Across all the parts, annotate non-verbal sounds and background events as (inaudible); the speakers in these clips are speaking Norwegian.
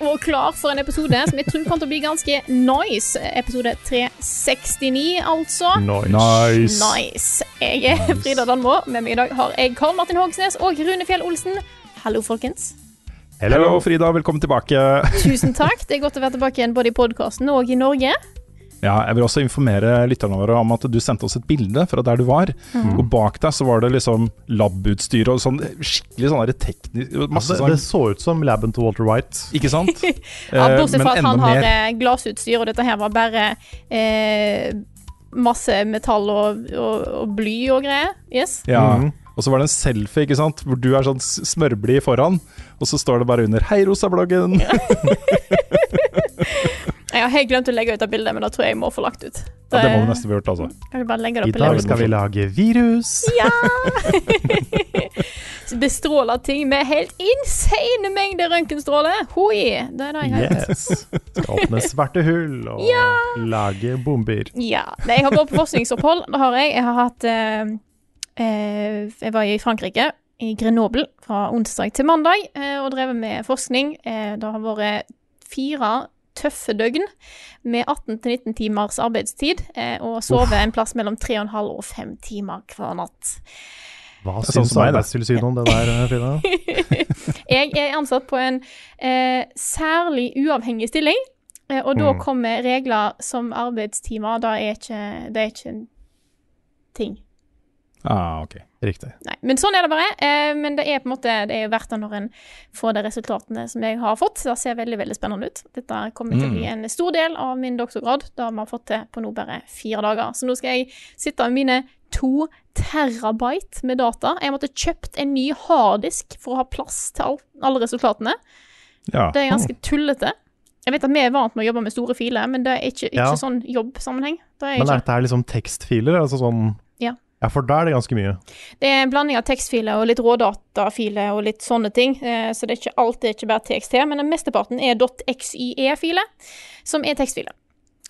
Og klar for en episode som jeg tror kommer til å bli ganske nice. Episode 369, altså. Nice. Nice. Jeg er Frida Danmo. Med meg i dag har jeg Karl Martin Hogsnes og Rune Fjell Olsen. Hallo, folkens. Hello, Frida. Velkommen tilbake. Tusen takk. Det er godt å være tilbake igjen både i podkasten og i Norge. Ja, jeg vil også informere lytterne våre om at du sendte oss et bilde fra der du var. Og bak deg så var det liksom labutstyr og sånn skikkelig sånn teknisk Masse Altså, det, det sånn så ut som laben til Walter White. Ikke sant? (laughs) Ja, Eh, bortsett men fra at han mer. hadde glassutstyr, og dette her var bare eh, masse metall og, og, og bly og greier. Yes. Ja. Mm. Og så var det en selfie, ikke sant? hvor du er sånn smørblid foran, og så står det bare under 'Hei, Rosa-bloggen'. Jeg (laughs) (laughs) har helt glemt å legge ut det bildet, men da tror jeg jeg må få lagt ut. Ja, det må vi nesten få gjort, altså. Kan vi bare legge det I dag skal vi lage virus. Ja! (laughs) Bestråle ting med helt insane mengder røntgenstråle. Hoi! Det er det jeg har gjort. Yes. Skal åpne svarte hull og lage bomber. Ja. Nei, jeg har vært på forskningsopphold. Det har jeg. Jeg har hatt eh, eh, Jeg var i Frankrike, i Grenoble, fra onsdag til mandag, eh, og drevet med forskning. Eh, det har vært fire tøffe døgn med 18-19 timers arbeidstid, eh, og sove en plass mellom 3,5 og 5 timer hver natt. Hva sånn syns da. Arbeidstilsynet om det der, Frida? (laughs) Jeg er ansatt på en eh, særlig uavhengig stilling, eh, og da Mm. kommer regler som arbeidstimer. Det er ikke, det er ikke en ting. Ah, ok. Riktig. Nei, men sånn er det bare. Eh, men det er på en måte Det er jo verdt det når en får de resultatene som jeg har fått. Det ser veldig veldig spennende ut. Dette kommer til å bli en stor del av min doktorgrad. Det har vi fått til på nå bare fire dager. Så nå skal jeg sitte med mine to terabyte med data. Jeg måtte kjøpt en ny harddisk for å ha plass til all, alle resultatene. Ja. Det er ganske tullete. Jeg vet at vi er vant med å jobbe med store filer, men det er ikke, ikke Ja. sånn jobbsammenheng. Det er Men ikke. er dette her liksom tekstfiler? Altså sånn Ja. Ja, for da er det ganske mye. Det er en blanding av tekstfiler og litt rådatafiler og litt sånne ting. Eh, Så det er ikke alt, det er ikke bare TXT, men den mesteparten er .xye-filer, som er tekstfiler.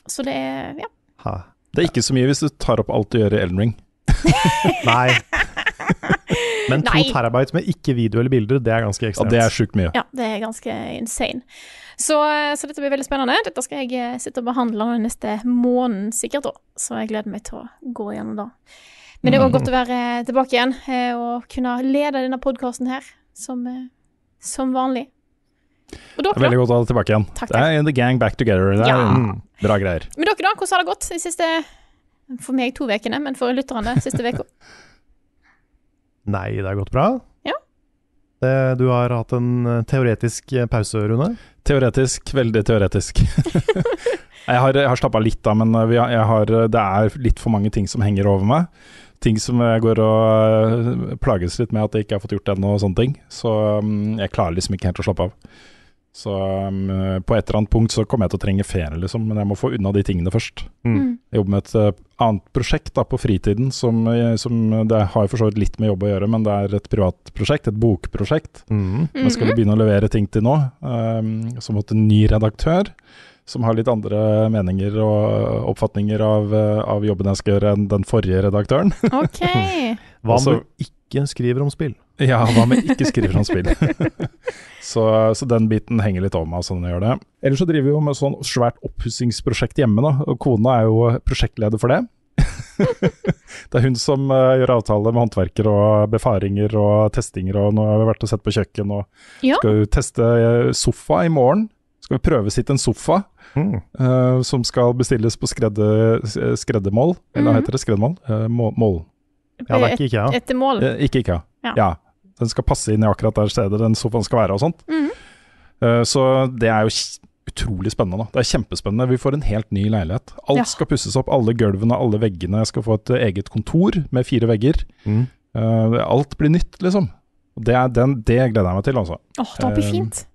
Så det er ja. Ha. Det er ikke så mye hvis du tar opp alt du gjør i Elden Ring. (laughs) Nei. Men to Nei. terabyte med ikke video eller bilder, det er ganske Og Ja, det er sjukt mye. ja, det er ganske insane. Så, eh, så dette blir veldig spennende. Dette skal jeg eh, sitte og behandle den neste måneden sikkert òg, så jeg gleder meg til å gå gjennom det. Men det er òg godt (laughs) å være tilbake igjen eh, og kunne lede denne podkasten her som, eh, som vanlig. Er dere, veldig godt å ha deg tilbake igjen. Takk, Det er The Gang Back Together. Det er Ja. mm, bra greier. Men dere da, hvordan har det gått de siste For meg to ukene, men for lytterne siste uka? (laughs) Nei, det har gått bra. Ja. Det, du har hatt en eh, teoretisk pause, Rune. Teoretisk, veldig teoretisk. (laughs) jeg har, jeg har slappa litt av, men vi har, jeg har, det er litt for mange ting som henger over meg. Ting som jeg går og øh, plages litt med at jeg ikke har fått gjort ennå, og sånne ting. Så mm, jeg klarer liksom ikke helt å slappe av. Så um, på et eller annet punkt så kommer jeg til å trenge ferie, liksom, men jeg må få unna de tingene først. Mm. Jeg jobber med et uh, annet prosjekt da, på fritiden som, øh, som Det har for så vidt litt med jobb å gjøre, men det er et privat prosjekt, et bokprosjekt. Mm. Jeg skal begynne å levere ting til nå, um, som måtte en ny redaktør. Som har litt andre meninger og oppfatninger av, uh, av jobben jeg skal gjøre enn den forrige redaktøren. (laughs) OK. (laughs) Hva om du ikke skriver om spill? ja, hva med ikke skriver om spill? (laughs) så, så den biten henger litt over meg, sånn jeg gjør det. Ellers så driver vi jo med sånn svært oppussingsprosjekt hjemme, da. Og kona er jo prosjektleder for det. det er hun som uh, gjør avtale med håndverker og befaringer og testinger, og nå har vi vært og sett på kjøkken og Ja. skal jo teste eh, sofa i morgen. Skal vi prøvesitte en sofa Mm. uh, som skal bestilles på skredde, skreddemål, eller hva Mhm. heter det? Skreddemål? Uh, mål. Ja, det er ikke IKEA. Etter mål. Uh, Ikke IKEA. Ja. Ja. Den skal passe inn i akkurat der stedet den sofaen skal være og sånt. Mm. Eh, Så det er jo utrolig spennende. da. Det er kjempespennende. Vi får en helt ny leilighet. Alt Ja. skal pusses opp. Alle gulvene, alle veggene. Jeg skal få et eh, eget kontor med fire vegger. Mm. Uh, alt blir nytt, liksom. Det, er, den, det gleder jeg meg til, altså. Åh, det blir fint. fint.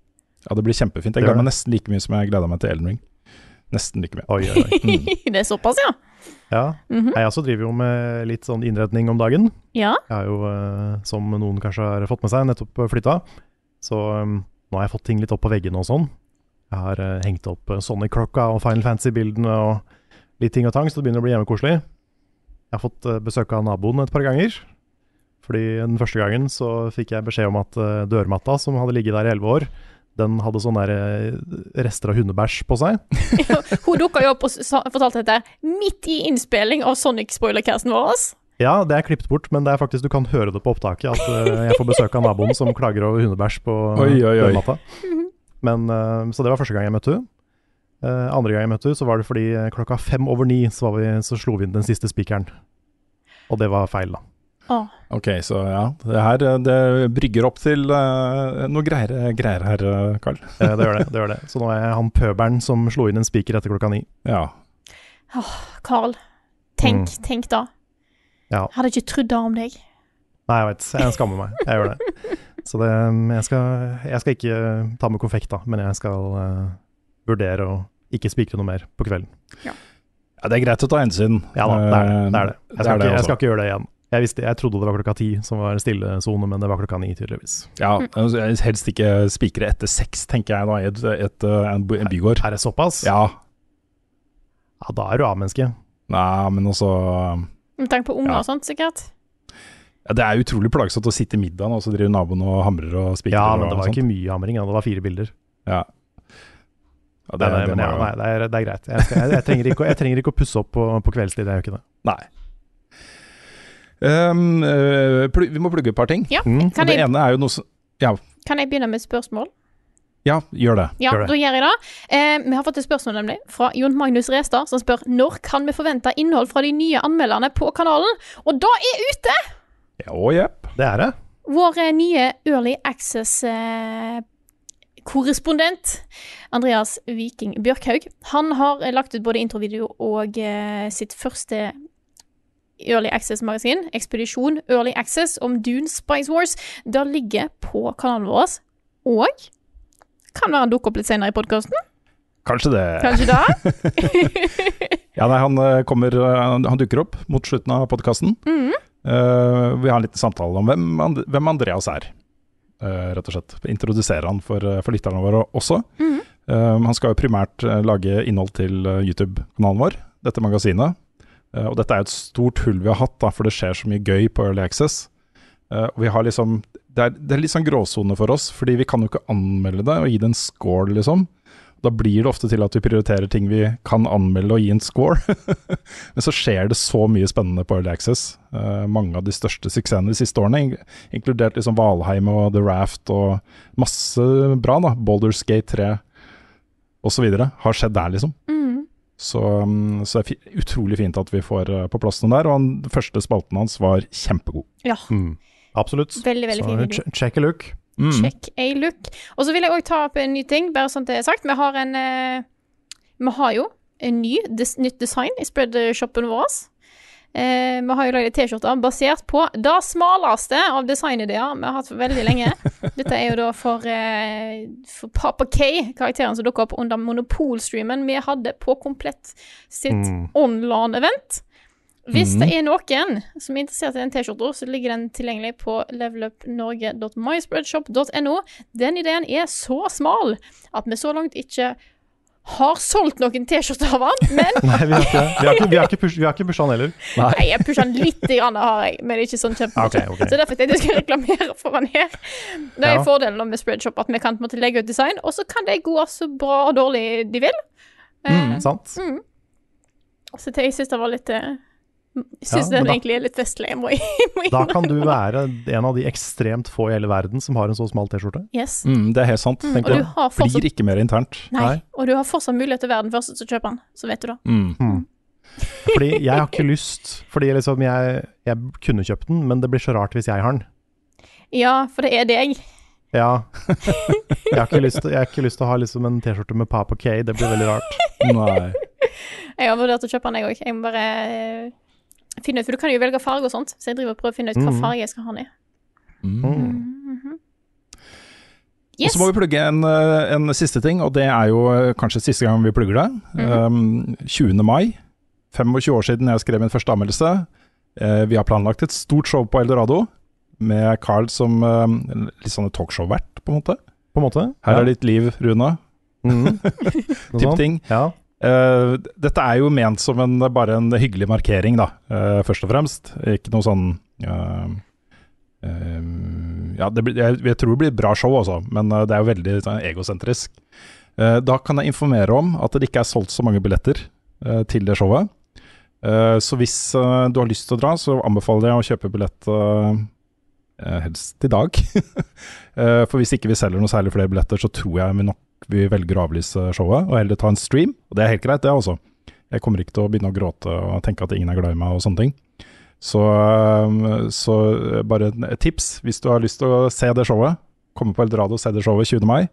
Ja, det blir kjempefint. Jeg gleder meg nesten like mye som jeg gleder meg til Elden Ring. Nesten like mye. Oi, oi, oi. Mm. (laughs) det er såpass, ja. Ja. Mhm. Jeg også driver jo med litt sånn innredning om dagen. Ja. Jeg har jo, eh, som noen kanskje har fått med seg, nettopp flytta. Så um, nå har jeg fått ting litt opp på veggene og sånn. Jeg har uh, hengt opp Sonic-klokka og Final Fantasy-bildene og litt ting og tang, så det begynner å bli hjemmekoselig. Jeg har fått uh, besøk av naboen et par ganger. Fordi den første gangen så fikk jeg beskjed om at uh, dørmatta, som hadde ligget der i elleve år, den hadde sånne der, eh, rester av hundebæsj på seg. Hun dukka jo opp og fortalte dette midt i innspilling av Sonic-spoilercasten vår. Ja, det er klippet bort, men det er faktisk, du kan høre det på opptaket at eh, jeg får besøk av naboen som klager over hundebæsj på Oi, oi, oi. dørmatta. Men, eh, så det var første gang jeg møtte henne. Eh, andre gang jeg møtte henne, så var det fordi klokka fem over ni så, var vi, så slo vi inn den siste spikeren. Og det var feil, da. Åh, Ok, så ja. Det her eh, det brygger opp til uh, noe greier, greier her, Karl. (laughs) Carl. Eh, det gjør det. det gjør det. Så nå er jeg han pøbelen som slo inn en spiker etter klokka ni. Ja. Åh, Carl. Tenk, tenk da. Ja. Hadde ikke trodd det om deg. Nei, jeg vet, jeg skammer meg. Jeg gjør det. (laughs) Så det, jeg, skal, jeg skal ikke ta med konfekt, da, men jeg skal uh, vurdere å ikke spikre noe mer på kvelden. ja, det er greit å ta hensyn. Ja da, det er det. det, er det. Eh, Jeg, skal det ikke, jeg skal ikke gjøre det igjen. Jeg, visste, jeg trodde det var klokka ti som var stillesone, men det var klokka ni, tydeligvis. Ja, altså, jeg helst ikke spikre etter seks, tenker jeg da, i et, et, eh, en, en bygård. Er det såpass? Ja. Ja, da er du A-menneske. Nei, men også Med tanke på unger Ja. og sånt, sikkert. ja, Det er utrolig plagsomt å sitte i middagen, og så driver naboen og hamrer og spikrer. Ja, men det var sånt. ikke mye hamring, ja. det var fire bilder. Ja. Ja, Det, nei, men må ja, nei, det, er, det er greit. Jeg, skal, jeg, jeg, trenger ikke, jeg trenger ikke å pusse opp på, på kveldstid, jeg gjør ikke det. Nei. Um, eh, vi må plugge et par ting. Ja, Mm. kan det jeg, ene er jo noe som Ja, kan jeg begynne med et spørsmål? ja gjør det. Ja, Gjør det. da gjør jeg det. Eh, vi har fått et spørsmål nemlig fra Jon Magnus Restad, som spør når kan vi forvente innhold fra de nye anmelderne på kanalen. Og da er ute Ja, og jepp. Det er det. vår eh, nye Early Access-korrespondent Andreas Viking Bjørkhaug. Han har eh, lagt ut både introvideo og eh, sitt første Early Access-magasin, Ekspedisjon Early Access, om Dune Spice Wars. Det ligger på kanalen vår, og kan være han dukker opp litt senere i podkasten. Kanskje det. Kanskje da? (laughs) Ja, nei, han eh, kommer eh, Han dukker opp mot slutten av podkasten. Mhm. vi har en liten samtale om hvem, hvem Andreas er, uh, rett og slett. Introdusere han for, for lytterne våre også. Mm -hmm. uh, han skal jo primært lage innhold til YouTube-kanalen vår, dette magasinet. Eh, og dette er jo et stort hull vi har hatt, da, for det skjer så mye gøy på Early Access. Eh, og vi har liksom det er, det er litt sånn gråsone for oss, fordi vi kan jo ikke anmelde det og gi det en score, liksom. Da blir det ofte til at vi prioriterer ting vi kan anmelde og gi en score. (laughs) Men så skjer det så mye spennende på Early Access. Uh, mange av de største suksessene de siste årene, inkludert liksom Valheim og The Raft og masse bra, da. Boulderskate 3 osv. har skjedd der, liksom. Mhm. Så, mm, så det er utrolig fint at vi får eh, på plass den der. Og han, den første spalten hans var kjempegod. Ja. Mm. Absolutt. Veldig, veldig Så fin ch- check a look. Mm. Check a look. Og så vil jeg òg ta opp en ny ting, bare sånn det er sagt. Vi har en eh, Vi har jo en ny, des, nytt design i spreadshoppen vår. Eh, vi har jo laget T-skjorter basert på det smaleste av designideer vi har hatt for veldig lenge. (laughs) Dette er jo da for, eh, for Papa K, karakteren som dukka opp under Monopol-streamen vi hadde på Komplett sitt Mm. online-event. Hvis mm. det er noen som er interessert i den T-skjorta, så ligger den tilgjengelig på levelupnorge.myspreadshop.no. Den ideen er så smal at vi så langt ikke har solgt noen T-skjorter av han, men (laughs) Nei, vi har ikke Vi har ikke, vi har ikke, push, vi har ikke pusha han heller. Nei, jeg pusha han litt, grann, har jeg, men ikke sånn kjempemye. Okay, okay. Så derfor tenkte jeg skal reklamere for han her. Det er Ja. fordelen med Spreadshop, at vi kan måtte legge ut design, og så kan de gå så bra og dårlig de vil. Eh, Sant? Så jeg syns det var litt eh, Syns Ja, den da- egentlig er litt festlig, jeg må, (laughs) må Da kan du være en av de ekstremt få i hele verden som har en så smal T-skjorte. Yes. Mm, det er helt sant. Mm, og du det. har fortsatt Blir ikke mer internt. Nei, Nei. og du har fortsatt mulighet til å være den første å kjøpe den, så vet du det. Mm. Fordi jeg har ikke lyst Fordi liksom jeg, jeg kunne kjøpt den, men det blir så rart hvis jeg har den. Ja, for det er deg. Ja. (laughs) Jeg har ikke lyst til, jeg har ikke lyst til å ha liksom en T-skjorte med Papa K, det blir veldig rart. Nei. Jeg har vurdert å kjøpe den, jeg òg. Jeg må bare eh, finne ut For du kan jo velge farge og sånt, så jeg driver og prøver å finne ut hva Mhm. farge jeg skal ha den i. Mm. Mhm. Og Yes. så må vi plugge en, eh, en siste ting, og det er jo eh, kanskje siste gang vi plugger det. Mhm. Um, 20. mai, 25 år siden jeg skrev min første anmeldelse. Uh, vi har planlagt et stort show på Eldorado, med Carl som uh, litt sånn talkshow-vert, på en måte. På en måte. Her ja. er ditt liv, Rune. (laughs) Mm. Tipp ting. Ja. Eh, dette er jo ment som en, bare en hyggelig markering, da, uh, først og fremst. Ikke noe sånn uh, Ja, blir, jeg, jeg tror det blir bra show, altså, men det er jo veldig sånn, egosentrisk. Da kan jeg informere om at det ikke er solgt så mange billetter til det showet. Så hvis du har lyst til å dra, så anbefaler jeg å kjøpe billett helst i dag. (laughs) For hvis ikke vi selger noe særlig flere billetter, så tror jeg vi nok vi velger å avlyse showet og heller ta en stream. Og det er helt greit, det også. Jeg kommer ikke til å begynne å gråte og tenke at ingen er glad i meg og sånne ting. Så, eh, så bare et tips, hvis du har lyst til å se det showet, komme på Eldorado og se det showet 20. mai,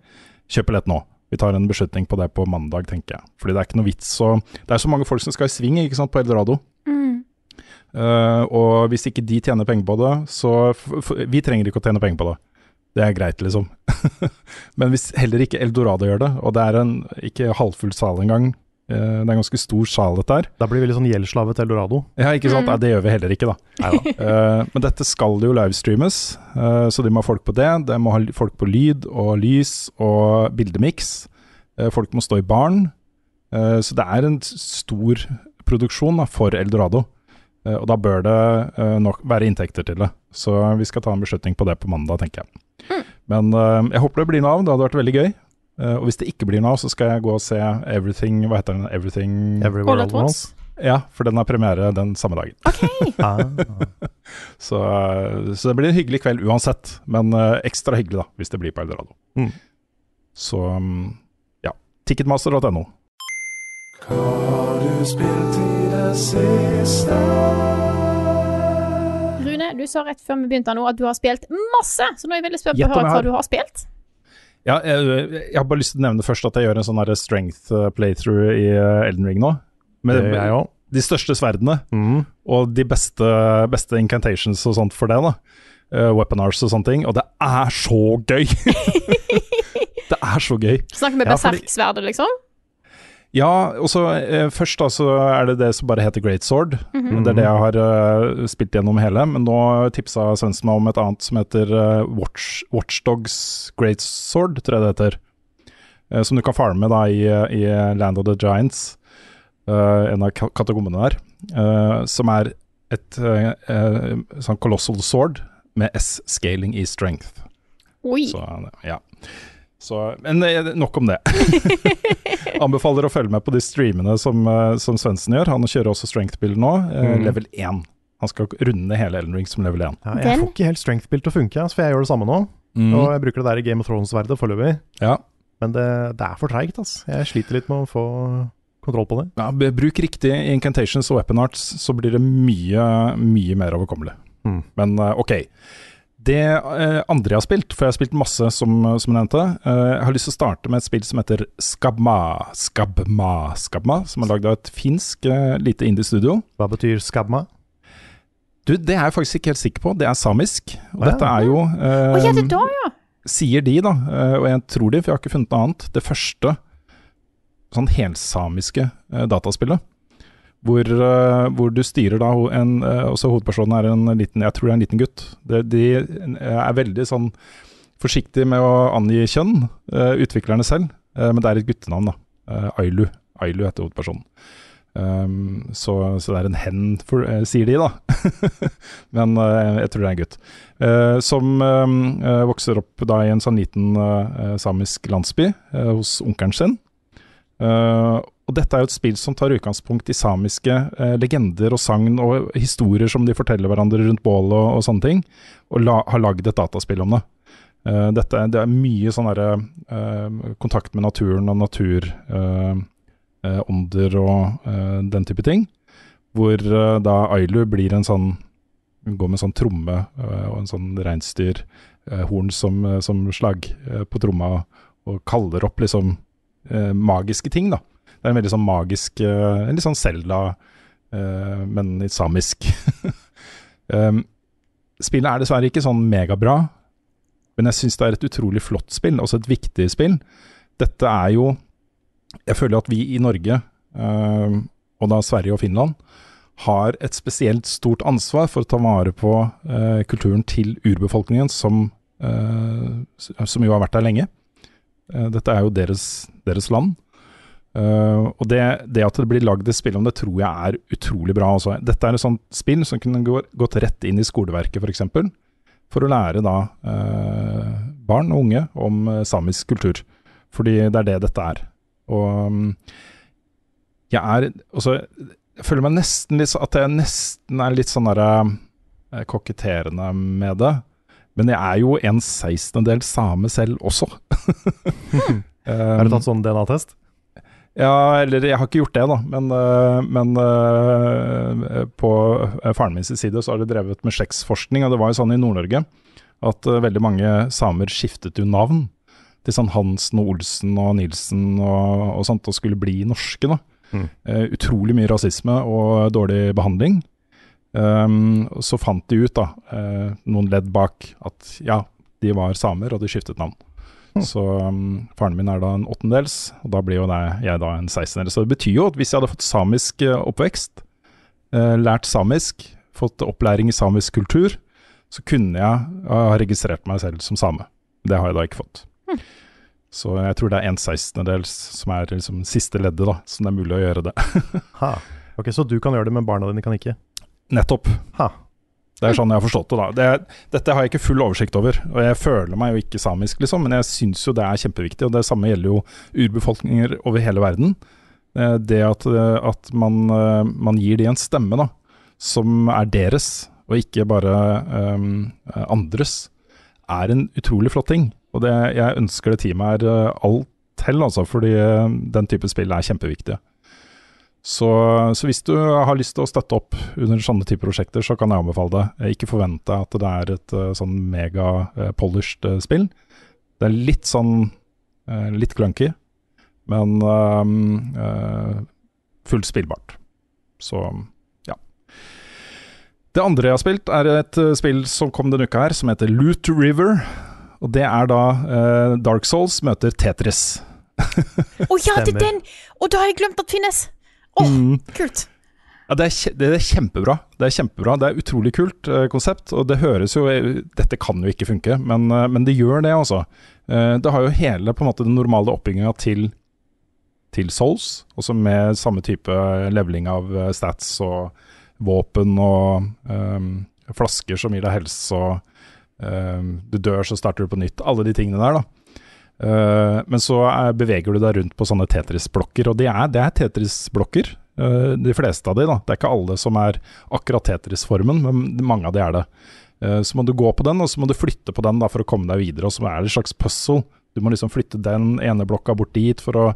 kjøp billett nå. Vi tar en beslutning på det på mandag, tenker jeg. Fordi det er ikke noe vits å Det er så mange folk som skal i sving ikke sant, på Eldorado. Mm. Eh, og hvis ikke de tjener penger på det, så Vi trenger ikke å tjene penger på det. Det er greit, liksom. (laughs) Men hvis heller ikke Eldorado gjør det, og det er en ikke halvfull sal engang, eh, det er en ganske stor sal dette her. Da blir vi litt sånn gjeldsslave til Eldorado. Ja, ikke sant? Mm. Nei, det gjør vi heller ikke, da. uh, (laughs) men dette skal jo livestreames, uh, så de må ha folk på det. De må ha folk på lyd og lys og bildemiks. Uh, folk må stå i baren. Eh, så det er en stor produksjon da, for Eldorado. Eh, og da bør det nok være inntekter til det. Så vi skal ta en beslutning på det på mandag, tenker jeg. Men eh, jeg håper det blir noe av, det hadde vært veldig gøy. Eh, og hvis det ikke blir noe av, så skal jeg gå og se Everything Hva heter den? Everything Everywhere All at once. Ja, for den har premiere den samme dagen. (laughs) Ah. (laughs) Så, eh, så det blir en hyggelig kveld uansett, men ekstra hyggelig da, hvis det blir på Eldorado. Mm. Så mm, ja, ticketmaster.no. Hva har du sa rett før vi begynte nå at du har spilt masse, så nå er jeg veldig spent på å høre hva har. du har spilt. Ja, jeg, jeg har bare lyst til å nevne først at jeg gjør en sånn strength eh, playthrough i eh, Elden Ring nå. Med, Det jeg òg. de største sverdene, Mm. og de beste, beste incantations og sånt for det da. Uh, weapon arts og sånne ting, og det er så gøy! (laughs) det er så gøy. Snakker vi Ja, berserksverdet, liksom? Ja, og så eh, først da så er det det som bare heter Great Sword. Mhm. Det er det jeg har uh, spilt gjennom hele. Men nå tipsa Svendsen meg om et annet som heter uh, Watch, Watchdogs Great Sword, tror jeg det heter. Uh, som du kan farme da i, i Land of the Giants, en av kategommene der. som er et sånn colossal sword med S-scaling i strength. Oi. Så, ja. Så, men eh, nok om det. (laughs) Anbefaler å følge med på de streamene som, eh, som Svendsen gjør. Han kjører også strength-bill nå, eh, Mm. level 1. Han skal runde hele Elden Ring som level 1. Ja, jeg Den- får ikke helt strength-bill til å funke, altså, for jeg gjør det samme nå. Og jeg bruker det der i Game of Thrones-verdet foreløpig. Ja. Men det, det er for treigt, altså. Jeg sliter litt med å få kontroll på det. Ja, bruk riktig incantations og weapon arts, så blir det mye, mye mer overkommelig. Mm. Men ok. Det eh, andre jeg har spilt, for jeg har spilt masse som, som jeg nevnte eh, Jeg har lyst til å starte med et spill som heter Skabma. Skabma, Skabma som er lagd av et finsk eh, lite indie-studio. Hva betyr skabma? Du, Det er jeg faktisk ikke helt sikker på. Det er samisk. Og ja. dette er jo eh, Å ja, det da, ja. Sier de, da, og jeg tror de, for jeg har ikke funnet noe annet, det første sånn helsamiske eh, dataspillet. Hvor, eh, hvor du styrer da en eh, Også hovedpersonen er en liten Jeg tror det er en liten gutt. De, de eh, er veldig sånn forsiktige med å angi kjønn, utviklerne selv. Men det er et guttenavn, da. Ailu. Ailu heter hovedpersonen. Um, så, så det er en hen, for, uh, sier de, da. (laughs) Men uh, jeg tror det er en gutt. Uh, som eh, eh, vokser opp da i en sånn liten samisk landsby hos onkelen sin. Og dette er jo et spill som tar utgangspunkt i samiske eh, legender og sagn og historier som de forteller hverandre rundt bålet og, og sånne ting, og la, har lagd et dataspill om det. Eh, dette, det er mye sånn derre eh, kontakt med naturen og natur. eh, eh, og eh, den type ting. hvor da Ailu blir en sånn går med en sånn tromme og en sånn reinsdyrhorn som, som slag på tromma, og kaller opp liksom magiske ting, da. Det er en veldig sånn magisk eh, En litt sånn Selda, eh, men litt samisk. (laughs) um, spillet er dessverre ikke sånn megabra, men jeg syns det er et utrolig flott spill, også et viktig spill. Dette er jo Jeg føler at vi i Norge, eh, og da Sverige og Finland, har et spesielt stort ansvar for å ta vare på eh, kulturen til urbefolkningen, som, eh, som jo har vært der lenge. Eh, dette er jo deres, deres land. Eh, og det, det at det blir lagd et spill om det, tror jeg er utrolig bra. Også. Dette er et sånt spill som kunne gått rett inn i skoleverket, f.eks. For, for å lære da uh, barn og unge om eh, samisk kultur. Fordi det er det dette er. Og um, jeg er også Jeg føler meg nesten litt At jeg nesten er litt sånn derre koketterende med det. Men jeg er jo en sekstendedel same selv også. (laughs) Har du tatt sånn DNA-test? Ja, eller jeg har ikke gjort det, da. Men, øh, men øh, på øh, faren min sin side så har de drevet med slektsforskning. Og det var jo sånn i Nord-Norge at veldig mange samer skiftet jo navn til sånn Hansen og Olsen og Nilsen og, og sånt, og skulle bli norske. da. Mm. Eh, utrolig mye rasisme og dårlig behandling. Um, så fant de ut, da, eh, noen ledd bak, at ja, de var samer, og de skiftet navn. (laughs) Så um, faren min er da en åttendels, og da blir jo det, jeg da en sekstendels. Så det betyr jo at hvis jeg hadde fått samisk eh, oppvekst, eh, lært samisk, fått opplæring i samisk kultur, så kunne jeg ha registrert meg selv som same. Det har jeg da ikke fått. Så jeg tror det er en sekstendels som er liksom siste leddet, da, som det er mulig å gjøre det. (laughs) Ha. Ok, Så du kan gjøre det, men barna dine kan ikke? Nettopp. Ha. Det er sånn jeg har forstått det, da. Det, dette har jeg ikke full oversikt over, og jeg føler meg jo ikke samisk, liksom, men jeg syns jo det er kjempeviktig. Og det samme gjelder jo urbefolkninger over hele verden. Eh, Det at, eh, at man, eh, man gir de en stemme, da, som er deres, og ikke bare um, andres, er en utrolig flott ting. Og det, jeg ønsker det teamet eh, alt til, altså, fordi den type spill er kjempeviktige. Så, så hvis du har lyst til å støtte opp under sånne typer prosjekter, så kan jeg anbefale det. Eh, Ikke forvent deg at det er et eh, sånn mega-polished spill. Det er litt sånn eh, litt clunky, men eh, fullt spillbart. Så ja. Det andre jeg har spilt, er et eh, spill som kom denne uka her, som heter Loot River. Og det er da eh, Dark Souls møter Tetris. Å ja, det er den! Og da har jeg glemt at finnes! Å, Mm. kult. Ja, det er, det er kjempebra. Det er kjempebra. Det er utrolig kult eh, konsept, og det høres jo Dette kan jo ikke funke, men, eh, men det gjør det, altså. Eh, det har jo hele på en måte den normale oppbygginga til, til Souls, også med samme type leveling av eh, stats og våpen og eh, flasker som gir deg helse, og eh, du dør, så starter du på nytt. Alle de tingene der, da. Eh, men så er, beveger du deg rundt på sånne Tetris-blokker, og det er, det er Tetris-blokker. Uh, de fleste av de, da. Det er ikke alle som er akkurat Tetris-formen, men mange av de er det. Uh, så må du gå på den, og så må du flytte på den da for å komme deg videre. Og så er det et slags puzzle. Du må liksom flytte den ene blokka bort dit for å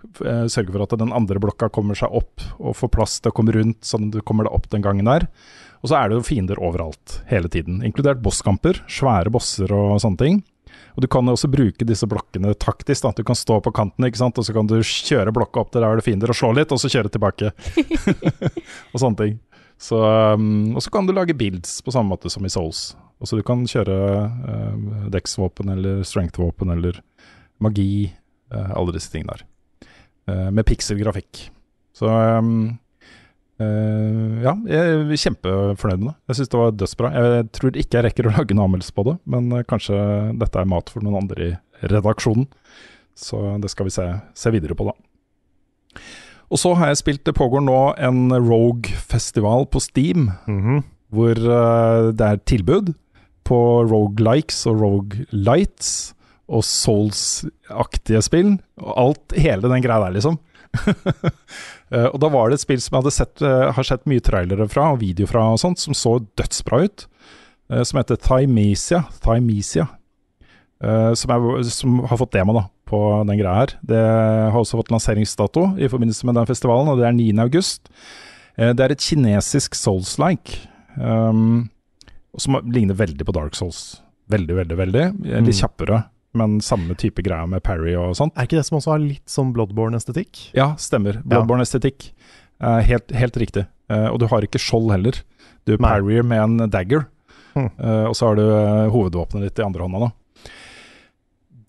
sørge for at den andre blokka kommer seg opp og får plass til å komme rundt, sånn at du kommer deg opp den gangen der. Og så er det jo fiender overalt, hele tiden. Inkludert bosskamper, svære bosser og sånne ting. Og du kan jo også bruke disse blokkene taktisk. da. Du kan stå på kanten, ikke sant? og så kan du kjøre blokka opp til der det finner fiender, og slå litt, og så kjøre tilbake. (laughs) (laughs) og sånne ting. Så, um, og så kan du lage builds på samme måte som i Souls. Og så du kan kjøre uh, Dex-våpen eller strength-våpen eller magi, uh, alle disse tingene der. Uh, med pixel-grafikk. Så um, eh, ja, jeg er kjempefornøyd med det. Jeg syns det var dødsbra. Jeg tror ikke jeg rekker å lage en anmeldelse på det, men eh, kanskje dette er mat for noen andre i redaksjonen. Så det skal vi se, se videre på, da. Og så har jeg spilt Det pågår nå en Rogue-festival på Steam, Mhm. hvor uh, det er tilbud på Rogue-likes og Rogue-lights og Souls-aktige spill. Og alt, hele den greia der, liksom. (laughs) Eh, og da var det et spill som jeg hadde sett, eh, har sett mye trailere fra og video fra, og sånt, som så dødsbra ut. eh, som heter Thymesia. Thymesia. som, er, som har fått demo da, på den greia her. Det har også fått lanseringsdato i forbindelse med den festivalen, og det er 9. august. Eh, det er et kinesisk Souls-like, um, som ligner veldig på Dark Souls. Veldig, veldig, veldig. Litt Mm. kjappere, men samme type greia med parry og sånt. Er ikke det som også har litt sånn Bloodborne-estetikk? Ja, stemmer. Bloodborne-estetikk. Uh, helt, helt riktig. Uh, og du har ikke skjold heller. Du parrier med en dagger, hmm. uh, og så har du hovedvåpenet ditt i andre hånda. nå.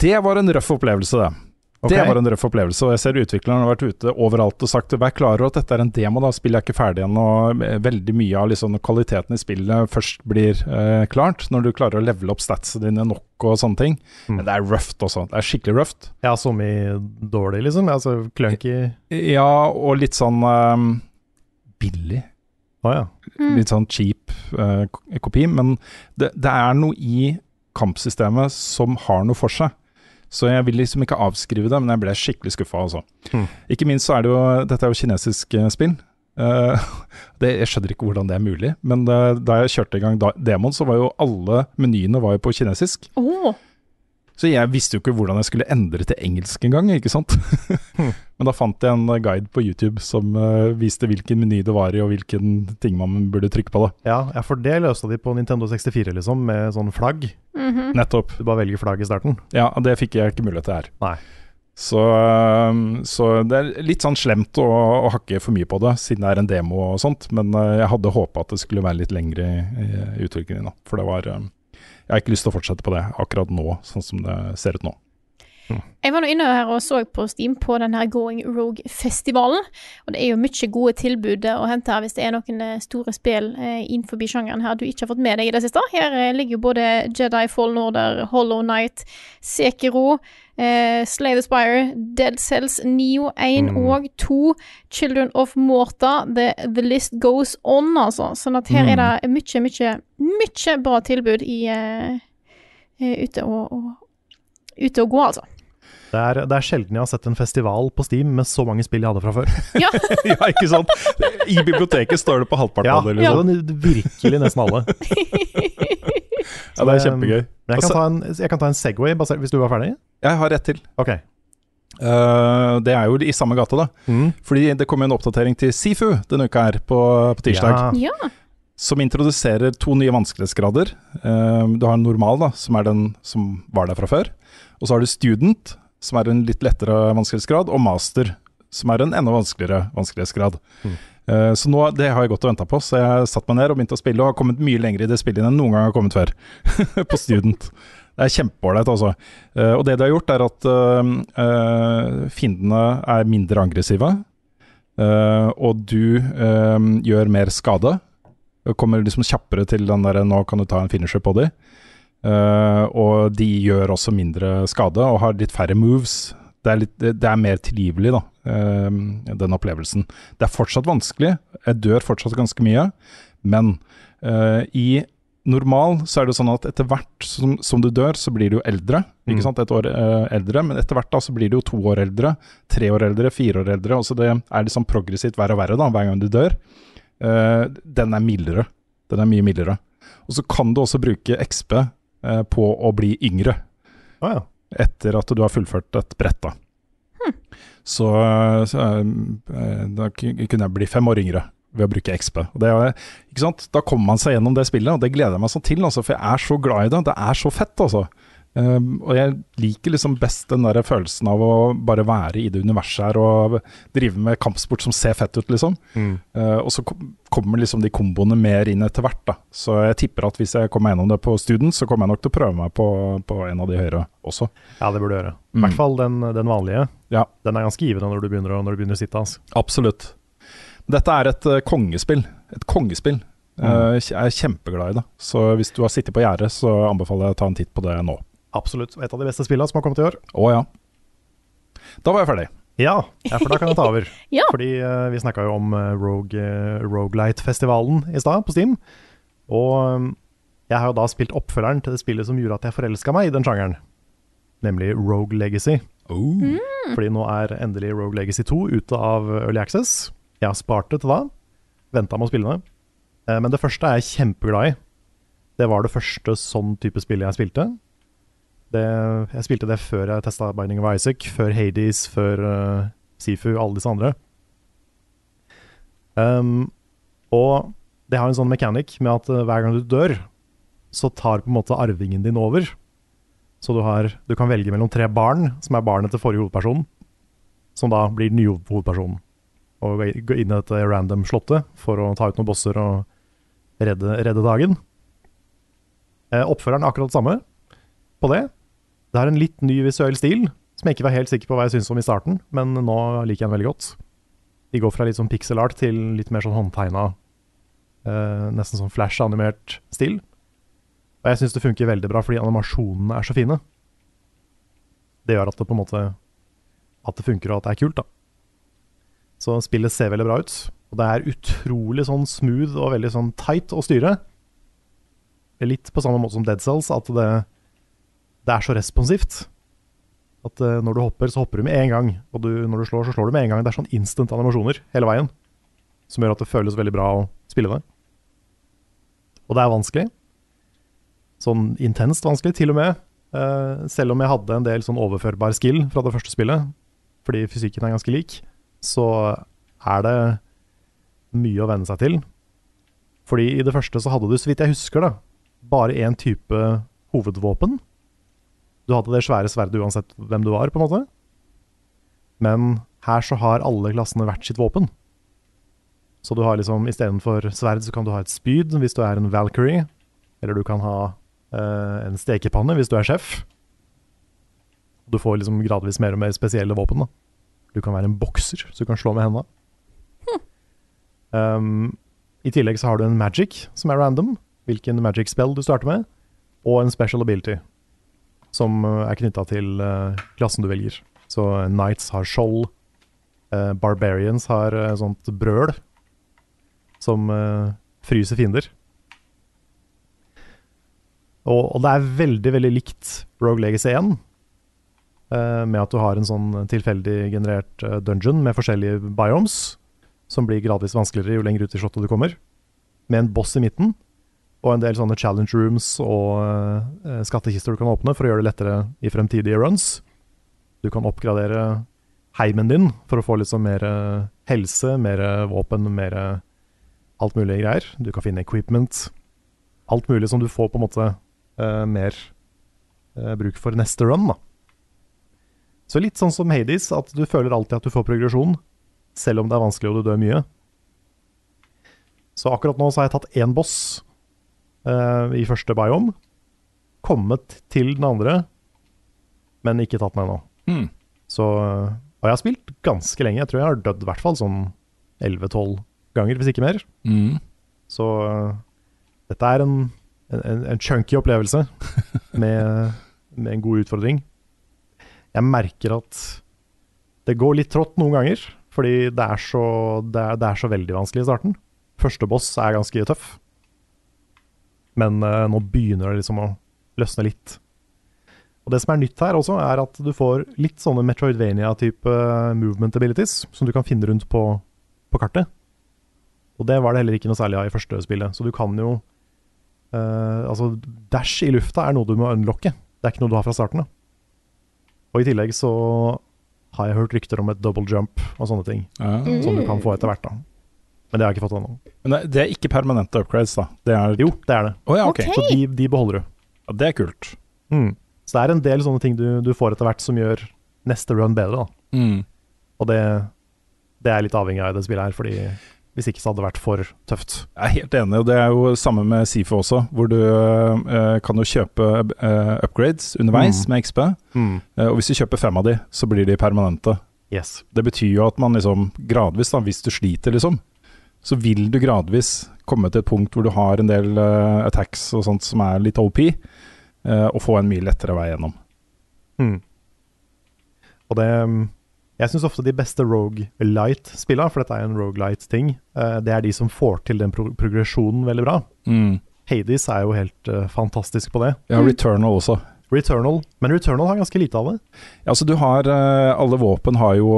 Det var en røff opplevelse, det. Det var en røff opplevelse, og jeg ser utvikleren har vært ute overalt og sagt vær klar over at dette er en demo, da spillet er ikke ferdig ennå. Veldig mye av liksom kvaliteten i spillet først blir eh, klart, når du klarer å levele opp statsene dine nok og sånne ting. Mm. Men det er røft også. Det er skikkelig røft. Ja, som i dårlig, liksom? Altså clunky Ja, og litt sånn um, billig. Ah, ja. Mm. Litt sånn cheap uh, kopi. Men det, det er noe i kampsystemet som har noe for seg. Så jeg vil liksom ikke avskrive det, men jeg ble skikkelig skuffa, altså. Mm. Ikke minst så er det jo Dette er jo kinesisk eh, spill. Uh, (laughs) det, jeg skjønner ikke hvordan det er mulig, men da, da jeg kjørte i gang da, demoen, så var jo alle menyene var jo på kinesisk. Åh, Så jeg visste jo ikke hvordan jeg skulle endre til engelsk engang, ikke sant. Hmm. (laughs) Men da fant jeg en eh, guide på YouTube som uh, viste hvilken meny det var i, og hvilken ting man burde trykke på. da. ja. For det løste de på Nintendo 64, liksom, med sånn flagg. mhm. Nettopp. Du bare velger flagg i starten. Ja, det fikk jeg ikke mulighet til her. Nei. Så, så det er litt sånn slemt å, å hakke for mye på det, siden det er en demo og sånt. Men øh, jeg hadde håpa at det skulle være litt lengre i, utviklingen. Da. For det var Jeg har ikke lyst til å fortsette på det akkurat nå, sånn som det ser ut nå. Jeg var nå inne her og så på Steam på den her Going Rogue-festivalen. Og det er jo mye gode tilbud å hente her hvis det er noen eh, store spill eh, innenfor sjangeren her du ikke har fått med deg i det siste. Her eh, ligger jo både Jedi Fallen Order, Hollow Knight, Sekiro, eh, Slay the Spire, Dead Cells, Neo 1 Mm. og 2, Children of Morta, the, the list goes on, altså. Sånn at her Mm. er det mye, mye, mye bra tilbud i eh, ute og, og ute og gå, altså. Det er, det er sjelden jeg har sett en festival på Steam med så mange spill jeg hadde fra før. (laughs) Ja. (laughs) ja, ikke sant? I biblioteket står det på halvparten Ja, av det. ja. Liksom. virkelig nesten alle. (laughs) Ja, det er kjempegøy. Men jeg kan, ta en, jeg kan ta en Segway basert, hvis du var ferdig. Jeg har ett til. Ok. Uh, det er jo i samme gate, da. Mm. Fordi det kom en oppdatering til Sifu denne uka her på, på tirsdag. Ja. Ja. som introduserer to nye vanskelighetsgrader. Uh, du har en normal, da, som er den som var der fra før. Og så har du student, som er en litt lettere vanskelighetsgrad, og master, som er en enda vanskeligere vanskelighetsgrad. Mm. Uh, så nå, det har jeg gått og venta på, så jeg satte meg ned og begynte å spille, og har kommet mye lenger i det spillet enn noen gang har kommet før. (laughs) på student. Det er kjempeålreit, altså. Uh, og det de har gjort, er at uh, fiendene er mindre aggressive. og du gjør mer skade. Kommer liksom kjappere til den der 'nå kan du ta en finisher på de'. Eh, og de gjør også mindre skade og har litt færre moves. Det er, litt, det er mer tilgivelig, da, uh, den opplevelsen. Det er fortsatt vanskelig, jeg dør fortsatt ganske mye, men uh, i normal så er det sånn at etter hvert som, som du dør, så blir du jo eldre. Mm. Ikke sant? Et år eldre, men etter hvert da så blir du jo to år eldre, tre år eldre, fire år eldre. og så det er liksom progressivt verre og verre da, hver gang du dør. Den er mildere. Den er mye mildere. Og så kan du også bruke XP på å bli yngre Ah, ja. etter at du har fullført et brett. da. Så, så eh, da kunne jeg bli fem år yngre ved å bruke XP. Og det, er- ikke sant? Da kommer man seg gjennom det spillet, og det gleder jeg meg sånn til. Altså, for jeg er så glad i det. Det er så fett, altså. Um, og jeg liker liksom best den der følelsen av å bare være i det universet her og drive med kampsport som ser fett ut, liksom. Mm. Uh, og så kom, kommer liksom de komboene mer inn etter hvert, da. Så jeg tipper at hvis jeg kommer gjennom det på Student, så kommer jeg nok til å prøve meg på, på en av de høyere også. ja, det burde du gjøre. I Mm. hvert fall den, den vanlige. Ja. Den er ganske givende når du begynner når du begynner å sitte. Altså. Absolutt. Dette er et uh, kongespill. Et kongespill. Eh, jeg er kjempeglad i det. Så hvis du har sittet på gjerdet, så anbefaler jeg å ta en titt på det nå. Absolutt. Et av de beste spillene som har kommet i år. Å ja. Da var jeg ferdig. Ja, ja for da kan jeg ta over. (laughs) Ja. Fordi uh, vi snakka jo om uh, Rogue, uh, Rogelight-festivalen i stad, på Steam. Og um, jeg har jo da spilt oppfølgeren til det spillet som gjorde at jeg forelska meg i den sjangeren. Nemlig Rogue Legacy. Oh. Fordi nå er endelig Rogue Legacy 2 ute av Early Access. Jeg har spart det til da. Venta med å spille det. Eh, men det første er jeg kjempeglad i. Det var det første sånn type spill jeg spilte. Det, jeg spilte det før jeg testa Binding of Isaac, før Hades, før uh, Sifu, alle disse andre. Um, og det har en sånn mekanikk med at uh, hver gang du dør, så tar på en måte arvingen din over. Så du, har, du kan velge mellom tre barn, som er barnet til forrige hovedperson, som da blir den nye hovedpersonen. Og gå inn i dette random slottet for å ta ut noen bosser og redde, redde dagen. Uh, oppføreren er akkurat det samme på det. Det er en litt ny visuell stil, som jeg ikke var helt sikker på hva jeg syntes om i starten, men nå liker jeg den veldig godt. De går fra litt sånn pixel art til litt mer sånn håndtegna, eh, nesten sånn flash-animert stil. Og jeg syns det funker veldig bra fordi animasjonene er så fine. Det gjør at det på en måte At det funker og at det er kult, da. Så spillet ser veldig bra ut. Og det er utrolig sånn smooth og veldig sånn tight å styre. Litt på samme måte som Dead Cells, at det, det er så responsivt. At uh, når du hopper, så hopper du med en gang. Og du, når du slår, så slår du med en gang. Det er sånn instant animasjoner hele veien. Som gjør at det føles veldig bra å spille det. Og det er vanskelig sånn intenst vanskelig, til og med. Uh, selv om jeg hadde en del sånn overførbar skill fra det første spillet, fordi fysikken er ganske lik, så er det mye å venne seg til. Fordi i det første så hadde du, så vidt jeg husker, da, bare én type hovedvåpen. Du hadde det svære sverdet uansett hvem du var, på en måte. Men her så har alle klassene hvert sitt våpen. Så du har liksom istedenfor sverd, så kan du ha et spyd hvis du er en Valkyrie. Eller du kan ha uh, en stekepanne hvis du er sjef. Du får liksom gradvis mer og mer spesielle våpen. da. Du kan være en bokser, så du kan slå med hendene. Hm. Um, I tillegg så har du en magic, som er random. Hvilken magic spell du starter med. Og en special ability, som eh, er knytta til uh, klassen du velger. Så uh, Knights har skjold. Barbarians har sånt brøl som fryser fiender. Og, og, det er veldig, veldig likt Rogue Legacy 1. Uh, eh, med at du har en sånn tilfeldig generert dungeon med forskjellige biomes, som blir gradvis vanskeligere jo lenger ut i slottet du kommer. Med en boss i midten, og en del sånne challenge rooms og uh, skattkister du kan åpne for å gjøre det lettere i fremtidige runs. Du kan oppgradere heimen din for å få litt sånn mer helse, mer våpen, mer alt mulig greier. Du kan finne equipment. Alt mulig som du får på en måte uh, mer uh, bruk for neste run. da. Så litt sånn som Hades, at du føler alltid at du får progresjon, selv om det er vanskelig og du dør mye. Så akkurat nå så har jeg tatt én boss uh, i første biome. Kommet til den andre, men ikke tatt den ennå. Mm. Så Og jeg har spilt ganske lenge. Jeg tror jeg har dødd i hvert fall sånn 11-12 ganger, hvis ikke mer. Mm. Så dette er en en, en chunky opplevelse (laughs) med, med, en god utfordring. Jeg merker at det går litt trått noen ganger, fordi det er så, det er, det er så veldig vanskelig i starten. Første boss er ganske tøff, men uh, nå begynner det liksom å løsne litt. Og Det som er nytt her også, er at du får litt sånne Metroidvania-type eh, movement abilities som du kan finne rundt på, på kartet. Og det var det heller ikke noe særlig av i første spillet. Så du kan jo Uh, altså, dash i lufta er noe du må unlocke. Det er ikke noe du har fra starten. Da. Og i tillegg så har jeg hørt rykter om et double jump og sånne ting. Ja. Som du kan få etter hvert, da. Men det har jeg ikke fått ennå. Men det er ikke permanente upgrades, da? Det er... Jo, det er det. Oh, ja, okay. Så de, de, beholder du. Ja, Det er kult. Mm. Så det er en del sånne ting du, du, får etter hvert som gjør neste run bedre, da. Mm. Og det, det er litt avhengig av det spillet her, fordi hvis ikke så hadde det vært for tøft. Jeg er helt enig, og det er jo samme med Sifo også, hvor du uh, kan jo kjøpe uh, upgrades underveis mm. med XP. Mm. Uh, og hvis du kjøper fem av de, så blir de permanente. Yes. Det betyr jo at man liksom gradvis, da, hvis du sliter, liksom, så vil du gradvis komme til et punkt hvor du har en del attacks og sånt som er litt OP, og få en mye lettere vei gjennom. Mm. Og det jeg syns ofte de beste Rogue Light-spillene, for dette er en Rogue Light-ting, uh, det er de som får til den pro progresjonen veldig bra. Mm. Hades er jo helt uh, fantastisk på det. Ja, Returnal også. Returnal, Men Returnal har ganske lite av det. Ja, altså du har uh, Alle våpen har jo,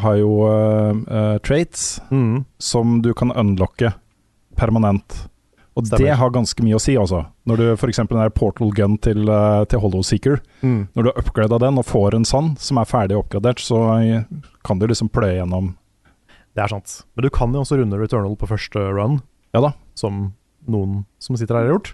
har jo traits mm. som du kan unlocke permanent. Og Stemmer. det har ganske mye å si, altså. Når du f.eks. den der portal gun til, uh, til Hollow Seeker, mm. når du har upgrada den og får en sånn som er ferdig oppgradert, så kan du liksom pløye gjennom Det er sant. Men du kan jo også runde Returnal på første run, Ja da. som noen som sitter her har gjort.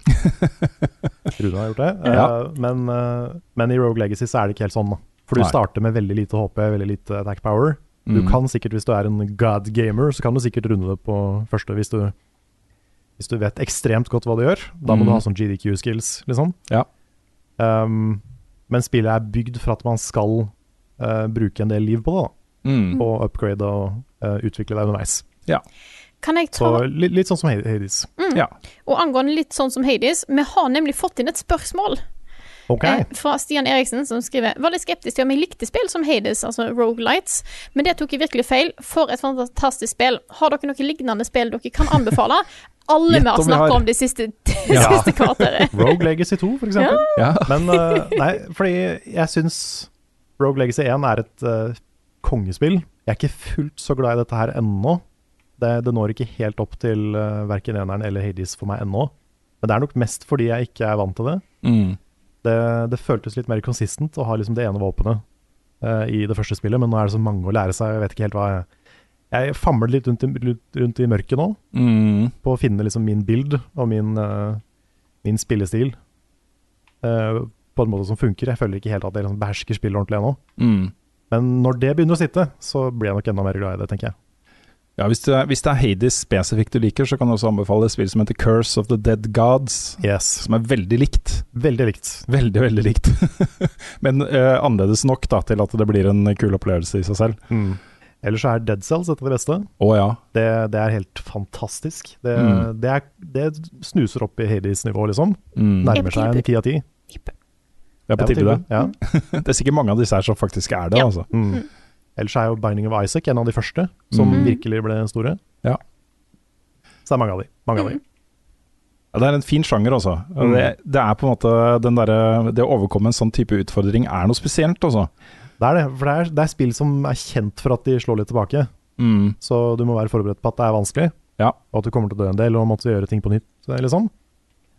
(laughs) Rune har gjort det. Ja. Uh, men, uh, men i Rogue Legacy så er det ikke helt sånn. da. For du Nei. starter med veldig lite HP, veldig lite attack power. Du Mm. kan sikkert, hvis du er en god gamer, så kan du sikkert runde det på første hvis du, hvis du vet ekstremt godt hva du gjør. Da må Mm. du ha sånn GDQ-skills, liksom. Ja. Um, men spillet er bygd for at man skal uh, bruke en del liv på det, da. Mm. Og upgrade og utvikle deg underveis. Kan jeg Så litt, litt sånn som Hades. Ja. Og angående litt sånn som Hades, vi har nemlig fått inn et spørsmål Okay. eh, fra Stian Eriksen, som skriver Var litt skeptisk til om jeg likte spill som Hades, altså Rogue Lights, men det tok jeg virkelig feil. For et fantastisk spill. Har dere noe lignende spill dere kan anbefale? Alle vi har om vi om de siste, det (laughs) Ja. siste kvarteret. (laughs) Rogue Legacy 2, for eksempel. ja. Men uh, nei, fordi jeg syns Rogue Legacy 1 er et uh, kongespill. Jeg er ikke fullt så glad i dette her ennå. Det, det når ikke helt opp til uh, verken eneren eller Hades for meg ennå. Men det er nok mest fordi jeg ikke er vant til det. Mm. Det, det føltes litt mer consistent å ha liksom det ene våpenet uh, i det første spillet, men nå er det så mange å lære seg. Jeg vet ikke helt hva jeg Jeg famler litt rundt i, rundt i mørket nå, Mm. på å finne liksom min bild og min, uh, min spillestil uh, på en måte som funker. Jeg føler ikke helt at jeg liksom behersker spillet ordentlig ennå. Mm. Men når det begynner å sitte, så blir jeg nok enda mer glad i det, tenker jeg. Ja, hvis det, er- hvis det er Hades spesifikt du liker, så kan du også anbefale et spill som heter Curse of the Dead Gods, Yes. som er veldig likt. Veldig likt. Veldig, veldig likt. (laughs) Men uh, annerledes nok da, til at det blir en kul opplevelse i seg selv. Mm. Ellers så er Dead Cells et av de beste. Oh, ja. Det, det er helt fantastisk. Det, Mm. det, er, det snuser opp i Hades-nivå, liksom. Mm. Nærmer seg en ti av ti. Det er på tide, det. Ja. (laughs) Det er sikkert mange av disse her som faktisk er det, Ja. altså. Mm. Ellers er jo Binding of Isaac en av de første som Mm. virkelig ble store. Ja. Så det er mange av de. Mange av de. Ja, det er en fin sjanger, altså. Mm. Det, det er på en måte den derre Det å overkomme en sånn type utfordring er noe spesielt, altså. Det er det, for det er, det er spill som er kjent for at de slår litt tilbake. Mm. Så du må være forberedt på at det er vanskelig, Ja. og at du kommer til å dø en del og måtte gjøre ting på nytt. Liksom.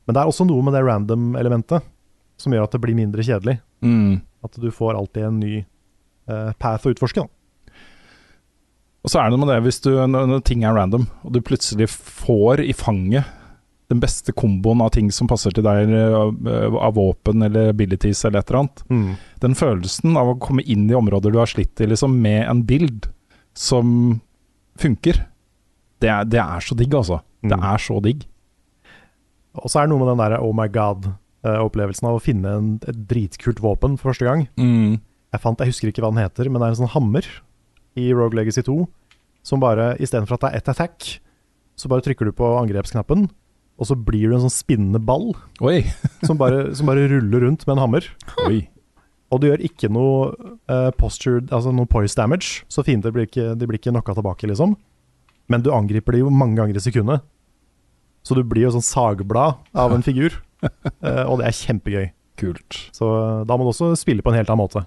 Men det er også noe med det random-elementet som gjør at det blir mindre kjedelig. Mm. At du får alltid en ny path å utforske. Da. Og så er det noe med det, hvis du, når, ting er random, og du plutselig får i fanget den beste komboen av ting som passer til deg, eh, av, våpen eller abilities eller et eller annet. Mm. Den følelsen av å komme inn i områder du har slitt i, liksom, med en bild som funker, det er, det er så digg, altså. Det Mm. er så digg. Og så er det noe med den der oh my god-opplevelsen av å finne en, et dritkult våpen for første gang. Mm. Jeg fant, jeg husker ikke hva den heter, men det er en sånn hammer i Rogue Legacy 2 som bare, istedenfor at det er ett attack, så bare trykker du på angrepsknappen, og så blir du en sånn spinnende ball Oi. (laughs) som bare, som bare ruller rundt med en hammer. Oi. Og du gjør ikke noe uh, posture, altså noe poise damage, så fiender blir ikke, de blir ikke knocka tilbake, liksom. Men du angriper de jo mange ganger i sekundet. Så du blir jo sånn sagblad av en figur, uh, (laughs) og det er kjempegøy. Kult. Så eh, da må du også spille på en helt annen måte.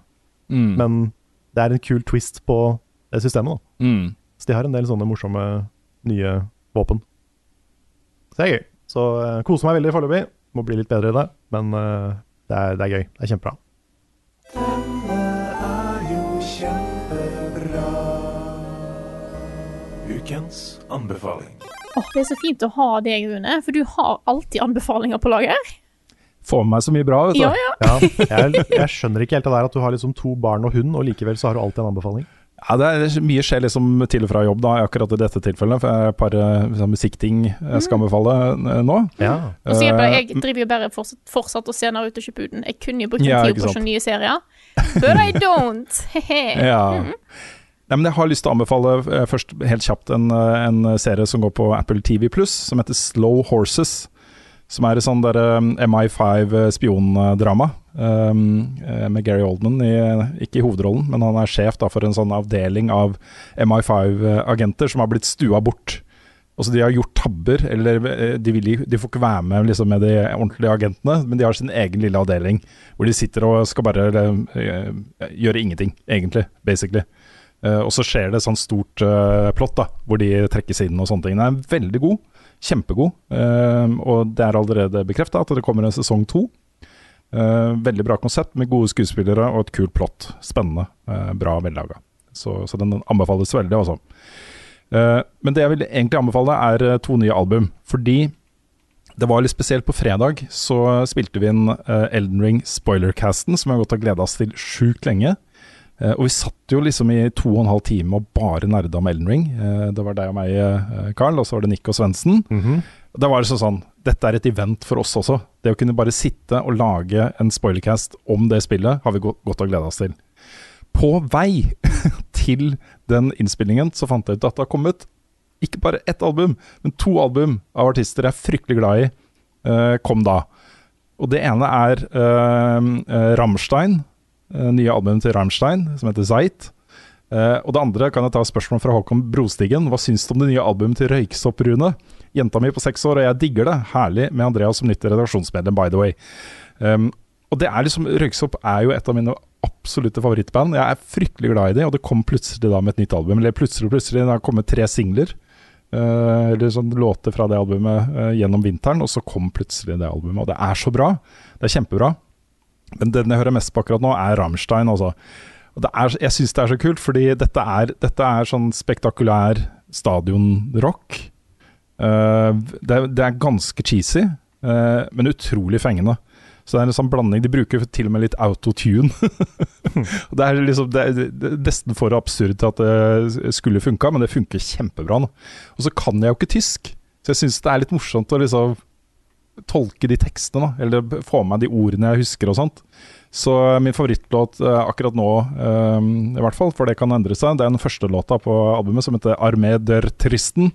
Mm. Men det er en kul twist på det systemet, da. Mm. Så de har en del sånne morsomme nye våpen. Så det er gøy. Så uh, koser meg veldig foreløpig. Må bli litt bedre i det, men uh, det, er, det er gøy. Det er kjempebra. Ukens anbefaling. Åh, det er så fint å ha deg, Rune, for du har alltid anbefalinger på lager. Får med meg så mye bra, vet du. Ja, ja. Ja, jeg, (laughs) jeg skjønner ikke helt det der at du har liksom to barn og hund, og likevel så har du alltid en anbefaling. Ja, det er Mye skjer liksom til og fra jobb, da, akkurat i dette tilfellet. For jeg har et par eh, sånn musikkting jeg skal anbefale eh, nå. Ja. Og så jeg Eh, jeg driver jo bare fortsatt, fortsatt og ser uten. Shippuden. Jeg kunne jo brukt Ja, en tid på å nye serier, but I don't. (laughs) Ja. Nei, men jeg har lyst til å anbefale eh, først helt kjapt en, en serie som går på Apple TV Pluss, som heter Slow Horses. Som er et sånn der eh, MI5 spiondrama um, eh, med Gary Oldman, i, ikke i hovedrollen, men han er sjef da, for en sånn avdeling av MI5-agenter som har blitt stua bort. Altså De har gjort tabber, eller eh, de, vil, de får ikke være med liksom, med de ordentlige agentene, men de har sin egen lille avdeling, hvor de sitter og skal bare eller, gjøre ingenting, egentlig, basically. Uh, og så skjer det et sånt stort uh, plott, hvor de trekkes inn og sånne ting. Den er veldig god, kjempegod, eh, og det er allerede bekrefta at det kommer en sesong to. Eh, veldig bra konsept med gode skuespillere og et kult plott. Spennende, eh, bra vellaga. Så, så den anbefales veldig, altså. Men det jeg vil egentlig anbefale, er eh, to nye album. Fordi det var litt spesielt. På fredag så spilte vi inn eh, Elden Ring Spoilercasten, som vi har gått og gleda oss til sjukt lenge. Eh, og vi satt jo liksom i to og en halv time og bare nerda om Elden Ring. Eh, det var deg og meg, eh, Carl, og så var det Nick og Svendsen. Mhm. Da var det sånn Dette er et event for oss også. Det å kunne bare sitte og lage en spoilercast om det spillet, har vi godt å glede oss til. På vei (laughs) til den innspillingen så fant jeg ut at det har kommet ikke bare ett album, men to album av artister jeg er fryktelig glad i, kom da. Og det ene er uh, Rammstein, nye albumet til Rammstein, som heter Zeit. Uh, og det andre kan jeg ta spørsmål fra Håkon Brostigen. Hva syns du om det nye albumet til Røyksopp, Rune? Jenta mi på seks år, og jeg digger det. Herlig med Andreas som nytt redaksjonsmedlem, by the way. Um, og det er liksom Røyksopp er jo et av mine absolutte favorittband. Jeg er fryktelig glad i det, og det kom plutselig da med et nytt album. Eller plutselig, plutselig. Det har kommet tre singler. uh, eller sånn låter fra det albumet uh, gjennom vinteren, og så kom plutselig det albumet. Og det er så bra. Det er kjempebra. Men den jeg hører mest på akkurat nå, er Rammstein. Altså. Og er, jeg syns det er så kult, fordi dette er, dette er sånn spektakulær stadionrock. Uh, det, det er ganske cheesy, uh, men utrolig fengende. Så det er en sånn blanding. De bruker til og med litt autotune. (laughs) Det er liksom det er nesten for absurd til at det skulle funka, men det funker kjempebra. nå. Og så kan jeg jo ikke tysk, så jeg syns det er litt morsomt å liksom tolke de tekstene, da, eller få med meg de ordene jeg husker og sånt. Så min favorittlåt eh, akkurat nå, eh, i hvert fall, for det kan endre seg, det er den første låta på albumet som heter 'Armé der Tristen'.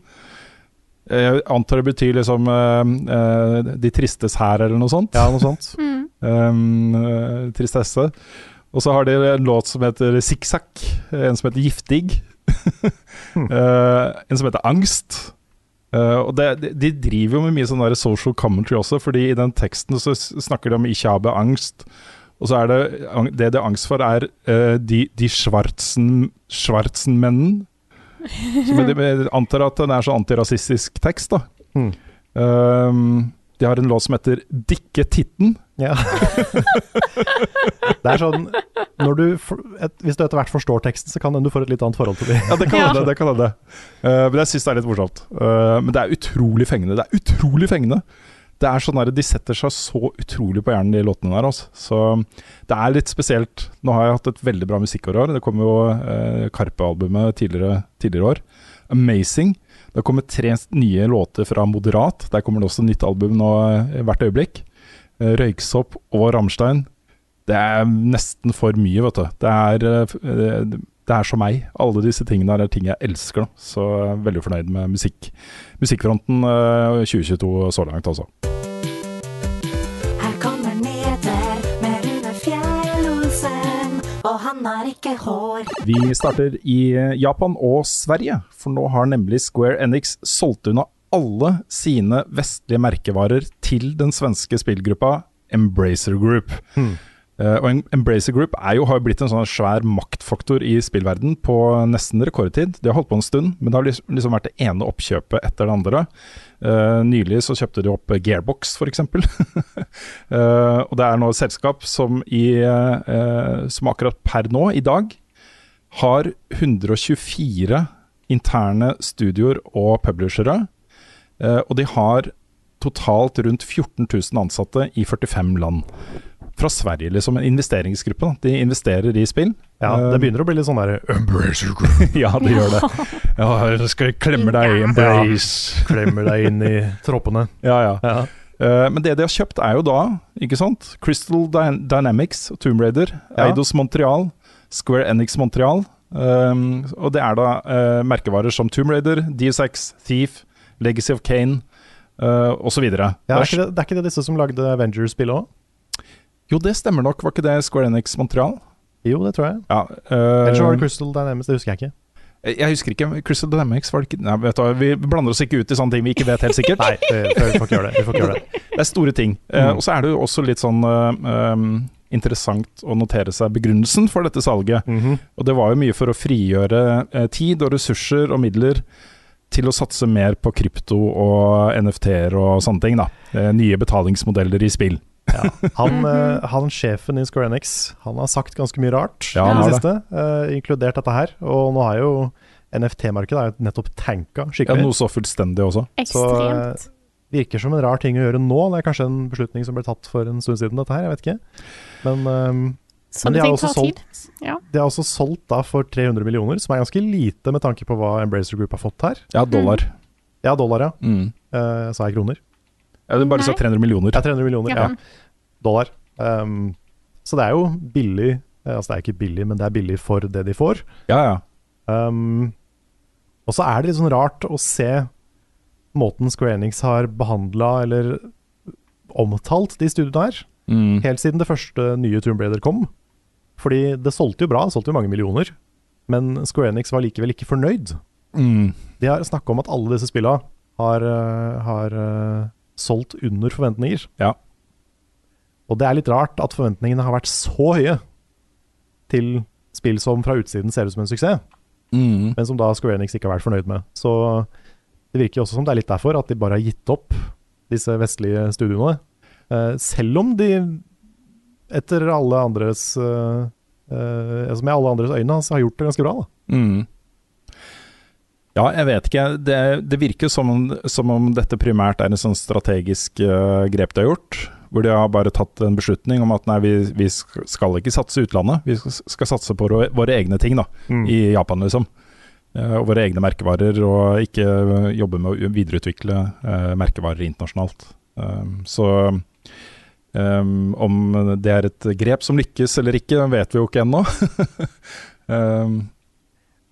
Jeg antar det betyr liksom eh, eh, 'De tristes her', eller noe sånt. Ja, noe sånt. (laughs) Mm. Um, eh, tristesse. Og så har de en låt som heter Sikksakk, en som heter Giftig, (laughs) Eh, en som heter Angst. Eh, og det, de, de driver jo med mye sånn der social commentary også, fordi i den teksten så snakker de om 'ikke habe angst'. Og så er det det det er angst for, er uh, de, de schwarzen, schwarzenmennen. Som jeg (laughs) antar at den er sånn antirasistisk tekst, da. Mm. Um, de har en låt som heter 'Dikke titten'. Ja. det er sånn når du, et, Hvis du etter hvert forstår teksten, så kan hende du får et litt annet forhold til dem. Ja, det kan Ja. hende. det kan hende. Uh, men jeg syns det er litt morsomt. Uh, men det er utrolig fengende. Det er utrolig fengende. Det er sånn der, De setter seg så utrolig på hjernen, de låtene der. Altså. Så det er litt spesielt. Nå har jeg hatt et veldig bra musikkår. i år. Det kom jo eh, Karpe-albumet tidligere, tidligere år. Amazing. Det har kommet tre nye låter fra Moderat. Der kommer det også nytt album nå eh, hvert øyeblikk. Eh, Røyksopp og Rammstein. Det er nesten for mye, vet du. Det er, eh, det er som meg. Alle disse tingene er ting jeg elsker. Så jeg er veldig fornøyd med musikk. musikkfronten eh, 2022 så langt, altså. Han har ikke hår. Vi starter i eh, Japan og Sverige, for nå har nemlig Square Enix solgt unna alle sine vestlige merkevarer til den svenske spillgruppa Embracer Group. Eh, og Embracer Group er jo, har jo blitt en sånn svær maktfaktor i spillverden på nesten rekordtid. De har holdt på en stund, men det har liksom vært det ene oppkjøpet etter det andre. Eh, nylig så kjøpte de opp Gearbox, f.eks. uh, (laughs) og det er nå et selskap som, i, uh, som akkurat per nå, i dag, har 124 interne studioer og publishere. Uh, og de har totalt rundt 14 000 ansatte i 45 land. Fra Sverige, liksom. En investeringsgruppe. Da. De investerer i spill. Ja, Eh, Det begynner å bli litt sånn der (laughs) ja, det gjør det. (laughs) Ja, jeg skal klemme deg inn ja, Klemmer deg inn i troppene. Ja, ja. Ja. Uh, men det de har kjøpt er jo da, ikke sant Crystal Dyn Dynamics, Tomb Raider, Ja. Eidos Montreal, Square Enix Montreal. Um, og det er da uh, merkevarer som Tomb Raider, DSX, Thief, Legacy of Kane uh, osv. Ja, er, det, det er ikke det disse som lagde Avengers-spillet òg? Jo, det stemmer nok. Var ikke det Square Enix Montreal? Jo, det tror jeg. Ja, eh, Eller så var det Crystal Dynamics, det husker jeg ikke. Jeg husker ikke. Crystal Dynamics var det ikke Nei, vet du Vi blander oss ikke ut i sånne ting vi ikke vet helt sikkert. (laughs) Nei, vi, får ikke gjøre det. Vi får ikke gjøre det. (laughs) Det er store ting. Mm. Uh, og så er det jo også litt sånn uh, um, interessant å notere seg begrunnelsen for dette salget. Mhm. Og det var jo mye for å frigjøre uh, tid og ressurser og midler til å satse mer på krypto og NFT-er og sånne ting. da. Eh, nye betalingsmodeller i spill. Ja. Han, eh, han sjefen i Square Enix Han har sagt ganske mye rart Ja, i det siste, uh, inkludert dette her. Og nå har jo NFT-markedet er jo nettopp tanka Ja, skikkelig. noe så fullstendig også. Så uh, virker som en rar ting å gjøre nå. Det er kanskje en beslutning som ble tatt for en stund siden, dette her. Jeg vet ikke. Men, Sånne men de har også solgt. Ja. de har også solgt da for 300 millioner, som er ganske lite med tanke på hva Embracer Group har fått her. Ja, dollar. Ja, dollar, ja. Mm. Uh, sa jeg kroner? Ja, du bare sa 300 millioner. Ja, 300 millioner. Ja. Ja. Dollar. Um, så det er jo billig. eh, Altså det er ikke billig, men det er billig for det de får. Ja, ja. Um, og så er det litt sånn rart å se måten Square Enix har behandla eller omtalt de studiene her, Mm. helt siden det første nye Tomb Raider kom. Fordi det solgte jo bra, det solgte jo mange millioner, men Square Enix var likevel ikke fornøyd. Mm. De har snakka om at alle disse spilla har, eh, har eh, solgt under forventninger. Ja. Og det er litt rart at forventningene har vært så høye til spill som fra utsiden ser ut som en suksess, Mm. men som da Square Enix ikke har vært fornøyd med. Så det virker jo også som det er litt derfor at de bare har gitt opp disse vestlige studioene. Eh, selv om de etter alle andres eh, eh, Med alle andres øyne har gjort det ganske bra. da Mm. Ja, jeg vet ikke. Det, det virker som om, som om dette primært er en sånn strategisk uh, grep de har gjort. Hvor de har bare tatt en beslutning om at nei, vi, vi skal ikke satse utlandet. Vi skal, satse på våre, våre egne ting da, i Japan, liksom. Uh, og våre egne merkevarer, og ikke eh, jobbe med å videreutvikle uh, merkevarer internasjonalt. Så um, om det er et grep som lykkes eller ikke, vet vi jo ikke ennå. um, (laughs)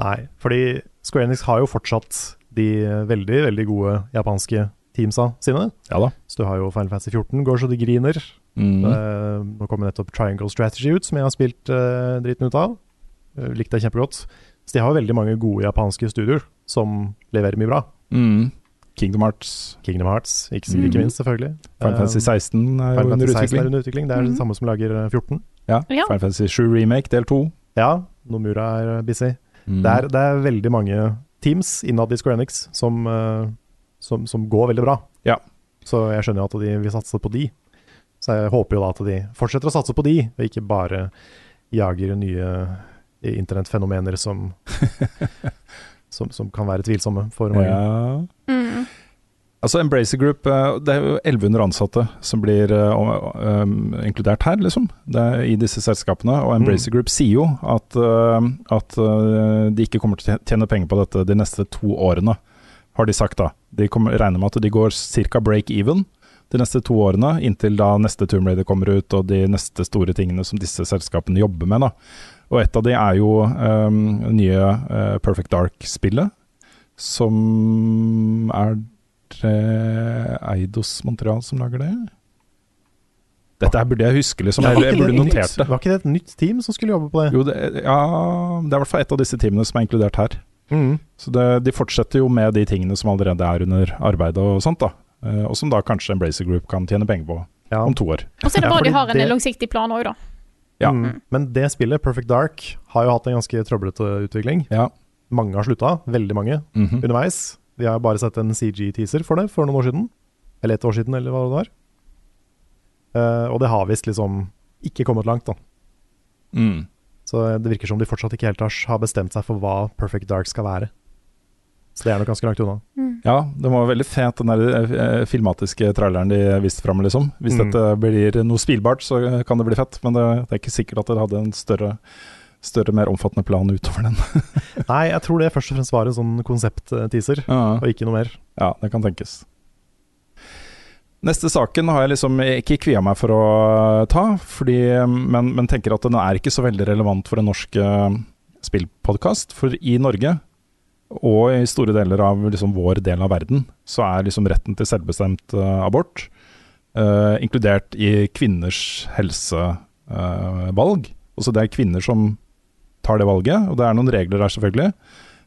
Nei, fordi Square Enix har jo fortsatt de veldig, veldig gode japanske teamsa sine. Ja da. Så du har jo Final Fantasy 14, går så det griner. Mm. Eh, nå kommer nettopp Triangle Strategy ut, som jeg har spilt uh, dritten ut av. Uh, likte jeg kjempegodt. Så de har jo veldig mange gode japanske studioer som leverer mye bra. Mm. Kingdom Hearts. Kingdom Hearts, ikke, Mm. ikke minst, selvfølgelig. Final Fantasy Eh, 16 er jo Final under 16 utvikling. er under utvikling. Det er mm. det samme som lager eh, 14. Ja. Ja. Final Fantasy 7 Remake del 2. Ja, Nomura er eh, busy. Mm. Det, er, det er veldig mange teams innad i Square Enix som, eh, som, som går veldig bra. Ja. Så jeg skjønner jo at de vil satse på de. Så jeg håper jo da at de fortsetter å satse på de, og ikke bare jager nye internettfenomener som, (laughs) som, som kan være tvilsomme for mange. Ja. Mm. Altså Embracer Group, eh, det er jo 1100 ansatte som blir uh, um, inkludert her, liksom. Er I disse selskapene. Og Embracer Group sier jo at, uh, at de ikke kommer til å tjene penger på dette de neste to årene, har de sagt da. De kommer, regner med at de går ca. break even de neste to årene, inntil da neste Tomb Raider kommer ut, og de neste store tingene som disse selskapene jobber med. da. Og et av de er jo um, nye Perfect Dark-spillet, som er det Eidos Montreal som lager det? Dette her burde jeg huske, liksom. Jeg, jeg burde notert det. var ikke det et nytt team som skulle jobbe på det? Jo, det, ja, det er i hvert fall et av disse teamene som er inkludert her. Mm. Så det, de fortsetter jo med de tingene som allerede er under arbeidet og sånt, da. Eh, og som da kanskje Embracer Group kan tjene penger på Ja. om to år. Og så er det bra ja, de har en det- langsiktig plan òg, da. Ja. Mm. Men det spillet, Perfect Dark, har jo hatt en ganske trøblete utvikling. Ja. Mange har slutta, veldig mange, Mhm. underveis. Vi har bare sett en CG-teaser for det for noen år siden. Eller et år siden, eller hva det var. Uh, og det har visst liksom ikke kommet langt, da. Mm. Så det virker som de fortsatt ikke helt har, har bestemt seg for hva Perfect Dark skal være. Så det er nok ganske langt unna. Ja, den var veldig fet, den der eh, filmatiske traileren de viste fram, liksom. Hvis Mm. dette blir noe spilbart, så kan det bli fett. Men det, det er ikke sikkert at det hadde en større, større mer omfattende plan utover den. (laughs) Nei, jeg tror det først og fremst var en sånn konsept-teaser, Ja. og ikke noe mer. Ja, det kan tenkes. Neste saken har jeg liksom ikke kvia meg for å ta, fordi, men, men tenker at den er ikke så veldig relevant for en norsk uh, spillpodkast. For i Norge, og i store deler av liksom vår del av verden, så er liksom retten til selvbestemt eh, abort uh, inkludert i kvinners helsevalg. altså det er kvinner som tar det valget, og det er noen regler her, selvfølgelig.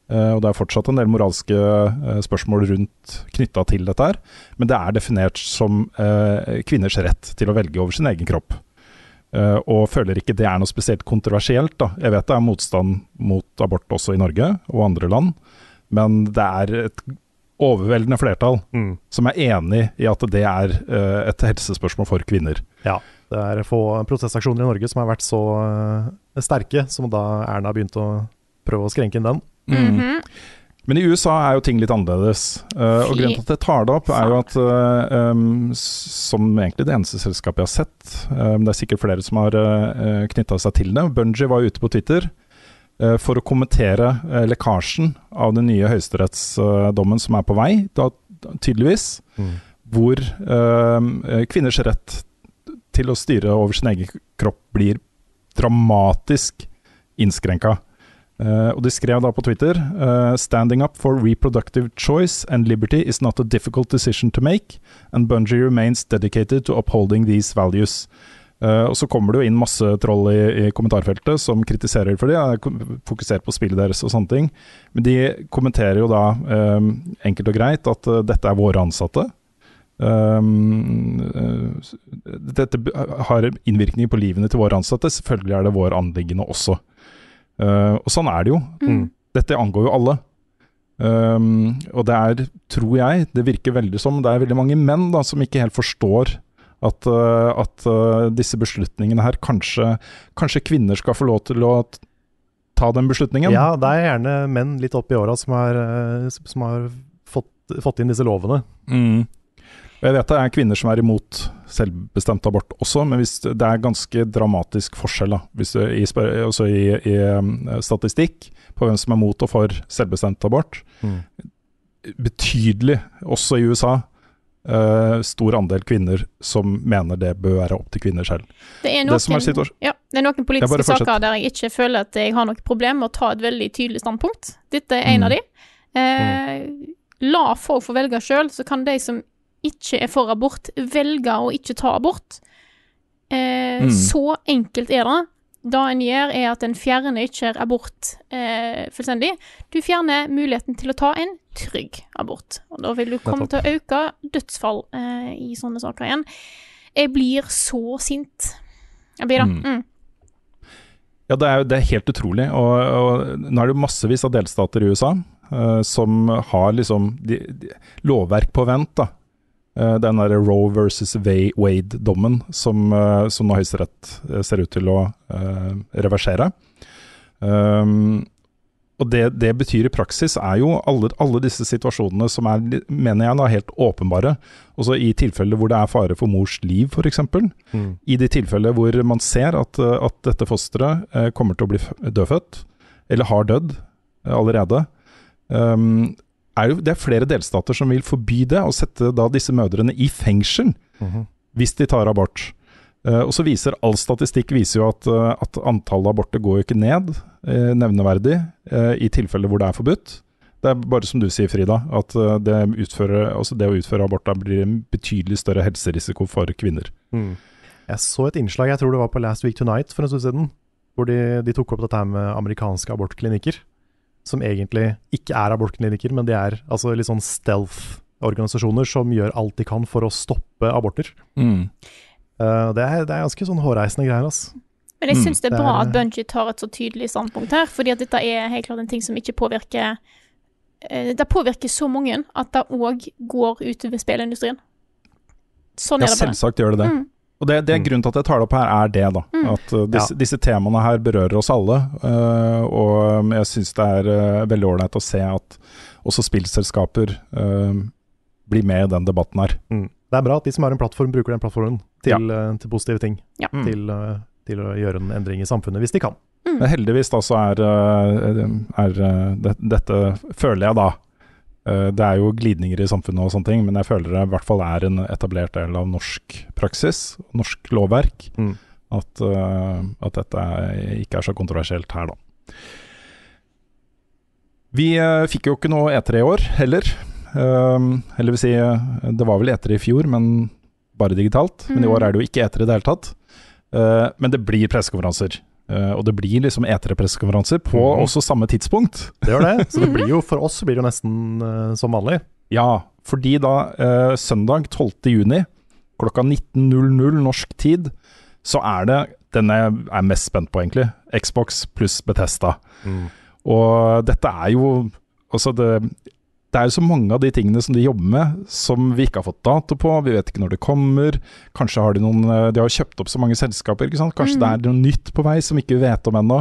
Uh, og det er fortsatt en del moralske uh, spørsmål rundt knytta til dette her. Men det er definert som uh, kvinners rett til å velge over sin egen kropp. Og føler ikke det er noe spesielt kontroversielt. Da. Jeg vet det er motstand mot abort også i Norge og andre land, men det er et overveldende flertall Mm. som er enig i at det er et helsespørsmål for kvinner. Ja. Det er få protestaksjoner i Norge som har vært så eh, sterke som da Erna begynte å prøve å skrenke inn den. Mhm. Men i USA er jo ting litt annerledes. Uh, og grunnen til at jeg tar det opp, er jo at uh, um, som egentlig det eneste selskapet jeg har sett, um, det er sikkert flere som har uh, knytta seg til det. Bungie var ute på Twitter for å kommentere lekkasjen av den nye høyesterettsdommen som er på vei, da, tydeligvis, Mm. hvor eh, kvinners rett til å styre over sin egen kropp blir dramatisk innskrenka. Uh, og de skrev da på Twitter uh, Standing up for reproductive choice and liberty is not a difficult decision to make, and Bungie remains dedicated to upholding these values. Uh, og så kommer det jo inn masse troll i, i kommentarfeltet som kritiserer for det, fokuserer på spillet deres og sånne ting. Men de kommenterer jo da eh, enkelt og greit at eh, dette er våre ansatte. Um, dette har innvirkning på livene til våre ansatte. Selvfølgelig er det vår anliggende også. Uh, og sånn er det jo. Mm. Dette angår jo alle. Um, og det er, tror jeg, det virker veldig som det er veldig mange menn da, som ikke helt forstår at, uh, at uh, disse beslutningene her kanskje, kanskje kvinner skal få lov til å ta den beslutningen. Ja, det er gjerne menn litt opp i åra som har, som har fått, fått inn disse lovene. Mm. Og Jeg vet det er kvinner som er imot selvbestemt abort også, men hvis det er ganske dramatisk forskjell da, hvis du, i, også i, i um, statistikk på hvem som er mot og for selvbestemt abort. Mm. Betydelig, også i USA. Uh, stor andel kvinner som mener det bør være opp til kvinner selv. Det er Det er noen, ja, det er noen politiske saker der jeg ikke føler at jeg har noe problem med å ta et veldig tydelig standpunkt. Dette er en Mm. av de. Eh, La folk få velge sjøl, så kan de som ikke er for abort, velge å ikke ta abort. Eh, Mm. Så enkelt er det. Det en gjør, er at en fjerner ikke abort eh, fullstendig. Du fjerner muligheten til å ta en trygg abort. Og da vil du komme til å øke dødsfall eh, i sånne saker igjen. Jeg blir så sint. Jeg blir det. Mm. Mm. Ja, det er, det er helt utrolig. Og, og nå er det massevis av delstater i USA uh, som har liksom de, de, lovverk på vent. da. Eh, den derre Roe versus Wade-dommen som, eh, som nå Høyesterett eh, ser ut til å reversere. Um, og det det betyr i praksis, er jo alle, alle disse situasjonene som er, mener jeg, da, helt åpenbare. Også i tilfeller hvor det er fare for mors liv, f.eks. Mm. I de tilfeller hvor man ser at, at dette fosteret eh, kommer til å bli dødfødt, eller har dødd eh, allerede, um, er jo, det er flere delstater som vil forby det, og sette da disse mødrene i fengsel Mhm. hvis de tar abort. Uh, og så viser All statistikk viser jo at, eh, at antallet aborter går jo ikke ned eh, nevneverdig eh, i tilfeller hvor det er forbudt. Det er bare som du sier, Frida, at eh, det, utfører, altså det å utføre abort da blir en betydelig større helserisiko for kvinner. Mm. Jeg så et innslag, jeg tror det var på Last Week Tonight for en stund siden, hvor de, de tok opp dette her med amerikanske abortklinikker. Som egentlig ikke er abortklinikker, men de er altså litt sånn stealth-organisasjoner som gjør alt de kan for å stoppe aborter. Eh, det, er, det er ganske sånn hårreisende greier, altså. Men jeg Mm, det er det bra er- at Bungie tar et så tydelig standpunkt her, fordi at dette er helt klart en ting som ikke påvirker eh, Det påvirker så mange at det òg går utover spillindustrien. Sånn Ja, er det bare. selvsagt gjør det det. Mm. Og det, det er Mm. grunnen til at jeg tar det opp her, er det, da. Mm. At uh, disse, disse temaene her berører oss alle. uh, og um, jeg syns det er uh, veldig ålreit å se at også spillselskaper uh, blir med i den debatten her. Mm. Det er bra at de som har en plattform, bruker den plattformen til, eh, til positive ting. Ja. Mm. Til, til å gjøre en endring i samfunnet, hvis de kan. Mm. Men heldigvis da så er, er det, dette føler jeg da Det er jo glidninger i samfunnet og sånne ting, men jeg føler det i hvert fall er en etablert del av norsk praksis, norsk lovverk, Mm. at, uh, at dette ikke er så kontroversielt her, da. Vi uh, fikk jo ikke noe E3 i år heller. Eller vil si, det var vel E3 i fjor, men bare digitalt. Men i Mm. år er det jo ikke E3 i det hele tatt. Uh, men det blir pressekonferanser. Uh, og det blir liksom E3-pressekonferanser på mm. også samme tidspunkt. Det gjør det. (laughs) Så det blir jo, for oss blir det jo nesten uh, som vanlig. Ja, fordi da uh, søndag 12. juni klokka 19.00 norsk tid, så er det den jeg er mest spent på, egentlig. Xbox pluss Betesta. Og dette er jo Altså, det, det er jo så mange av de tingene som de jobber med, som vi ikke har fått dato på. Vi vet ikke når det kommer. Kanskje har de noen eh, De har kjøpt opp så mange selskaper, ikke sant. Kanskje Mm. det er noe nytt på vei som ikke vi vet om ennå.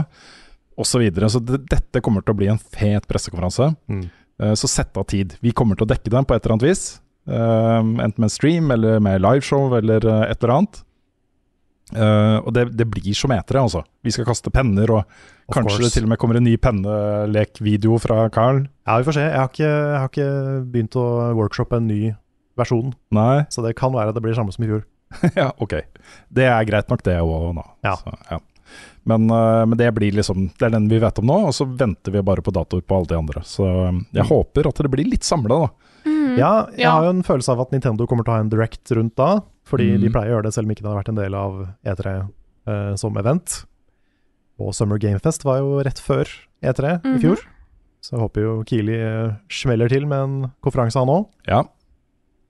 Og Så, videre. så det, dette kommer til å bli en fet pressekonferanse. Mm. Eh, så sett av tid. Vi kommer til å dekke den på et eller annet vis. Eh, enten med en stream eller med liveshow eller et eller annet. Eh, og det, det blir som etere, altså. Vi skal kaste penner, og Of kanskje course. det til og med kommer en ny pennelekvideo fra Carl. Ja, vi får se. Jeg har, ikke, jeg har ikke begynt å workshoppe en ny versjon, Nei, så det kan være at det blir samme som i fjor. (laughs) ja, ok. Det er greit nok, det òg, nå. Ja. Så, ja. Men, uh, men det blir liksom Det er den vi vet om nå, og så venter vi bare på datoer på alle de andre. Så jeg jeg håper at det blir litt samla, da. Ja, jeg Ja. har jo en følelse av at Nintendo kommer til å ha en direct rundt da, fordi Mm. de pleier å gjøre det selv om ikke det har vært en del av E3 uh, som event. Og Summer Game Fest var jo rett før E3 i Mhm. fjor, så jeg håper jo Keeley uh, smeller til med en konferanse han òg. Ja.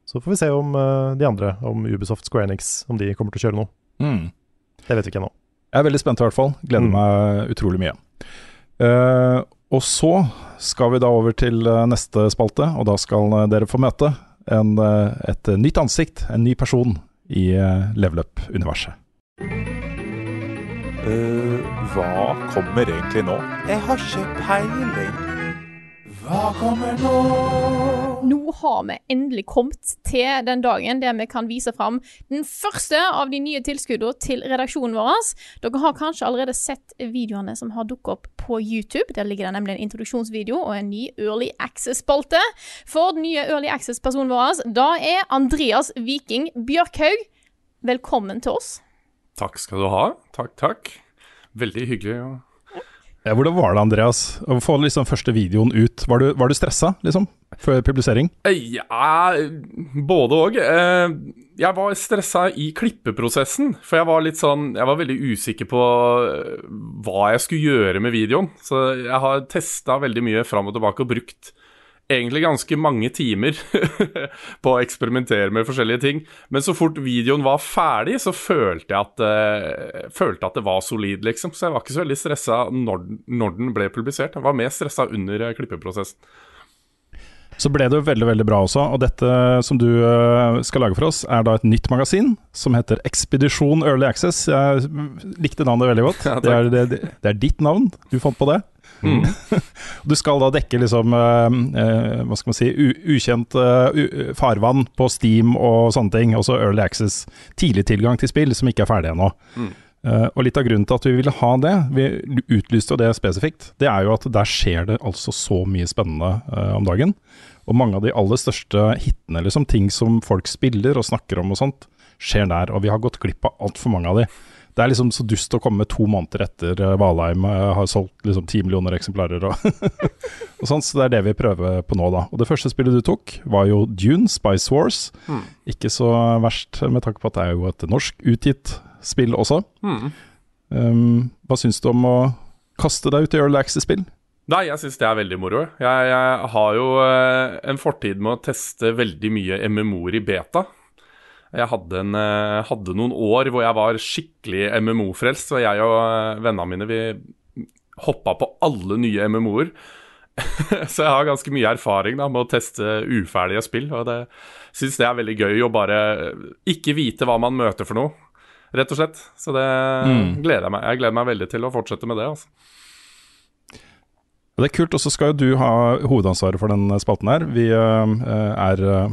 Så får vi se om uh, de andre, om Ubisoft Square Enix, om de kommer til å kjøre noe. Mm. Det vet vi ikke ennå. Jeg er veldig spent i hvert fall. Gleder Mm. meg utrolig mye. Eh, og så skal vi da over til eh, neste spalte, og da skal eh, dere få møte en, eh, et nytt ansikt, en ny person i Level Up-universet. Uh, hva kommer egentlig nå? Jeg har ikke peiling. Hva kommer nå? Nå har vi endelig kommet til den dagen der vi kan vise fram den første av de nye tilskuddene til redaksjonen vår. Dere har kanskje allerede sett videoene som har dukket opp på YouTube. Der ligger det nemlig en introduksjonsvideo og en ny Early Access-spalte. For den nye Early Access-personen vår, da er Andreas Viking Bjørkhaug. Velkommen til oss. Takk skal du ha. Takk, takk. Veldig hyggelig. å- Ja, hvordan var det, Andreas? Å få liksom første videoen ut. Var du, var du stressa, liksom? Før publisering? Eh, Ja, både òg. Jeg var stressa i klippeprosessen, for jeg var litt sånn Jeg var veldig usikker på eh, hva jeg skulle gjøre med videoen. Så jeg har testa veldig mye fram og tilbake og brukt egentlig ganske mange timer (laughs) på å eksperimentere med forskjellige ting. Men så fort videoen var ferdig, så følte jeg at, uh, følte at det var solid, liksom. Så jeg var ikke så veldig stressa når, når den ble publisert. Jeg var mer stressa under eh, klippeprosessen. Så ble det jo veldig veldig bra også, og dette som du eh, skal lage for oss, er da et nytt magasin som heter Ekspedisjon Early Access. Jeg likte navnet veldig godt. (laughs) Ja, det, er, det, det er ditt navn, du fant på det. Mm. (laughs) Du skal da dekke liksom eh, eh, Hva skal man si ukjent uh, farvann på Steam og sånne ting. Også Early Access. Tidlig tilgang til spill som ikke er ferdig ennå. Mm. Eh, og litt av grunnen til at vi ville ha det, vi utlyste jo det spesifikt, det er jo at der skjer det altså så mye spennende uh, om dagen. Og mange av de aller største hitene, liksom, ting som folk spiller og snakker om og sånt, skjer der. Og vi har gått glipp av altfor mange av de. Det er liksom så dust å komme to måneder etter eh, Valheim har solgt liksom ti millioner eksemplarer og, (laughs) og sånt, så det er det vi prøver på nå, da. Og det første spillet du tok, var jo Dune, Spice Wars. Mm. Ikke så verst med tanke på at det er jo et norsk utgitt spill også. Mm. Um, hva syns du om å kaste deg ut i Early Access-spill? Nei, jeg syns det er veldig moro. Jeg, jeg har jo eh, en fortid med å teste veldig mye MMO-er i beta. Jeg hadde, en, eh, hadde noen år hvor jeg var skikkelig MMO-frelst, så jeg og eh, vennene mine vi hoppa på alle nye MMO-er. (laughs) så jeg har ganske mye erfaring da, med å teste uferdige spill, og det syns det er veldig gøy å bare ikke vite hva man møter for noe, rett og slett. Så det Mm. gleder jeg meg. Jeg gleder meg veldig til å fortsette med det, altså. Det er kult, og så skal jo du ha hovedansvaret for den spalten her. Vi eh, er eh,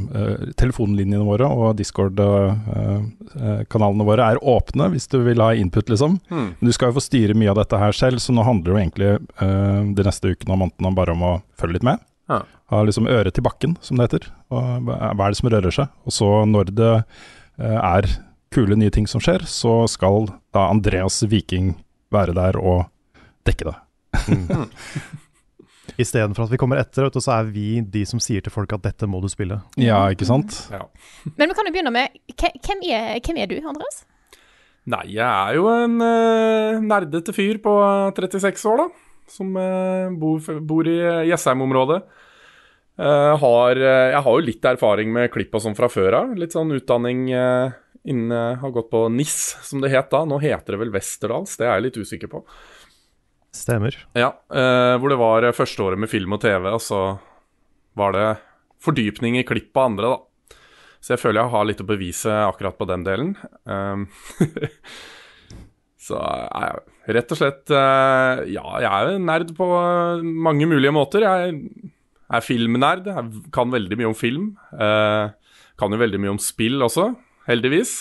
Telefonlinjene våre og Discord-kanalene våre er åpne hvis du vil ha input, liksom. Mm. Men du skal jo få styre mye av dette her selv, så nå handler det jo egentlig eh, de neste ukene og månedene bare om å følge litt med. Ja. Ha liksom øret til bakken, som det heter. Og hva er det som rører seg? Og så når det eh, er kule nye ting som skjer, så skal da Andreas Viking være der og dekke det. (laughs) Istedenfor at vi kommer etter, så er vi de som sier til folk at dette må du spille. Ja, ikke sant? Ja. (laughs) Men vi kan jo begynne med Hvem er, hvem er du, Andreas? Nei, jeg er jo en uh, nerdete fyr på eh, 36 år, da. Som uh, bor, bor i Jessheim-området. Uh, har, eh, jeg har jo litt erfaring med klipp og sånn fra før av. Litt sånn utdanning uh, innen jeg har gått på NIS, som det het da. Nå heter det vel Westerdals, det er jeg litt usikker på. Stemmer. Ja, eh, hvor det var førsteåret første året med film og TV, og så var det fordypning i klipp av andre, da. Så jeg føler jeg har litt å bevise akkurat på den delen. Um, (laughs) Så jeg rett og slett eh, Ja, jeg er jo nerd på eh, mange mulige måter. Jeg er filmnerd. Jeg kan veldig mye om film. Eh, kan jo veldig mye om spill også, heldigvis.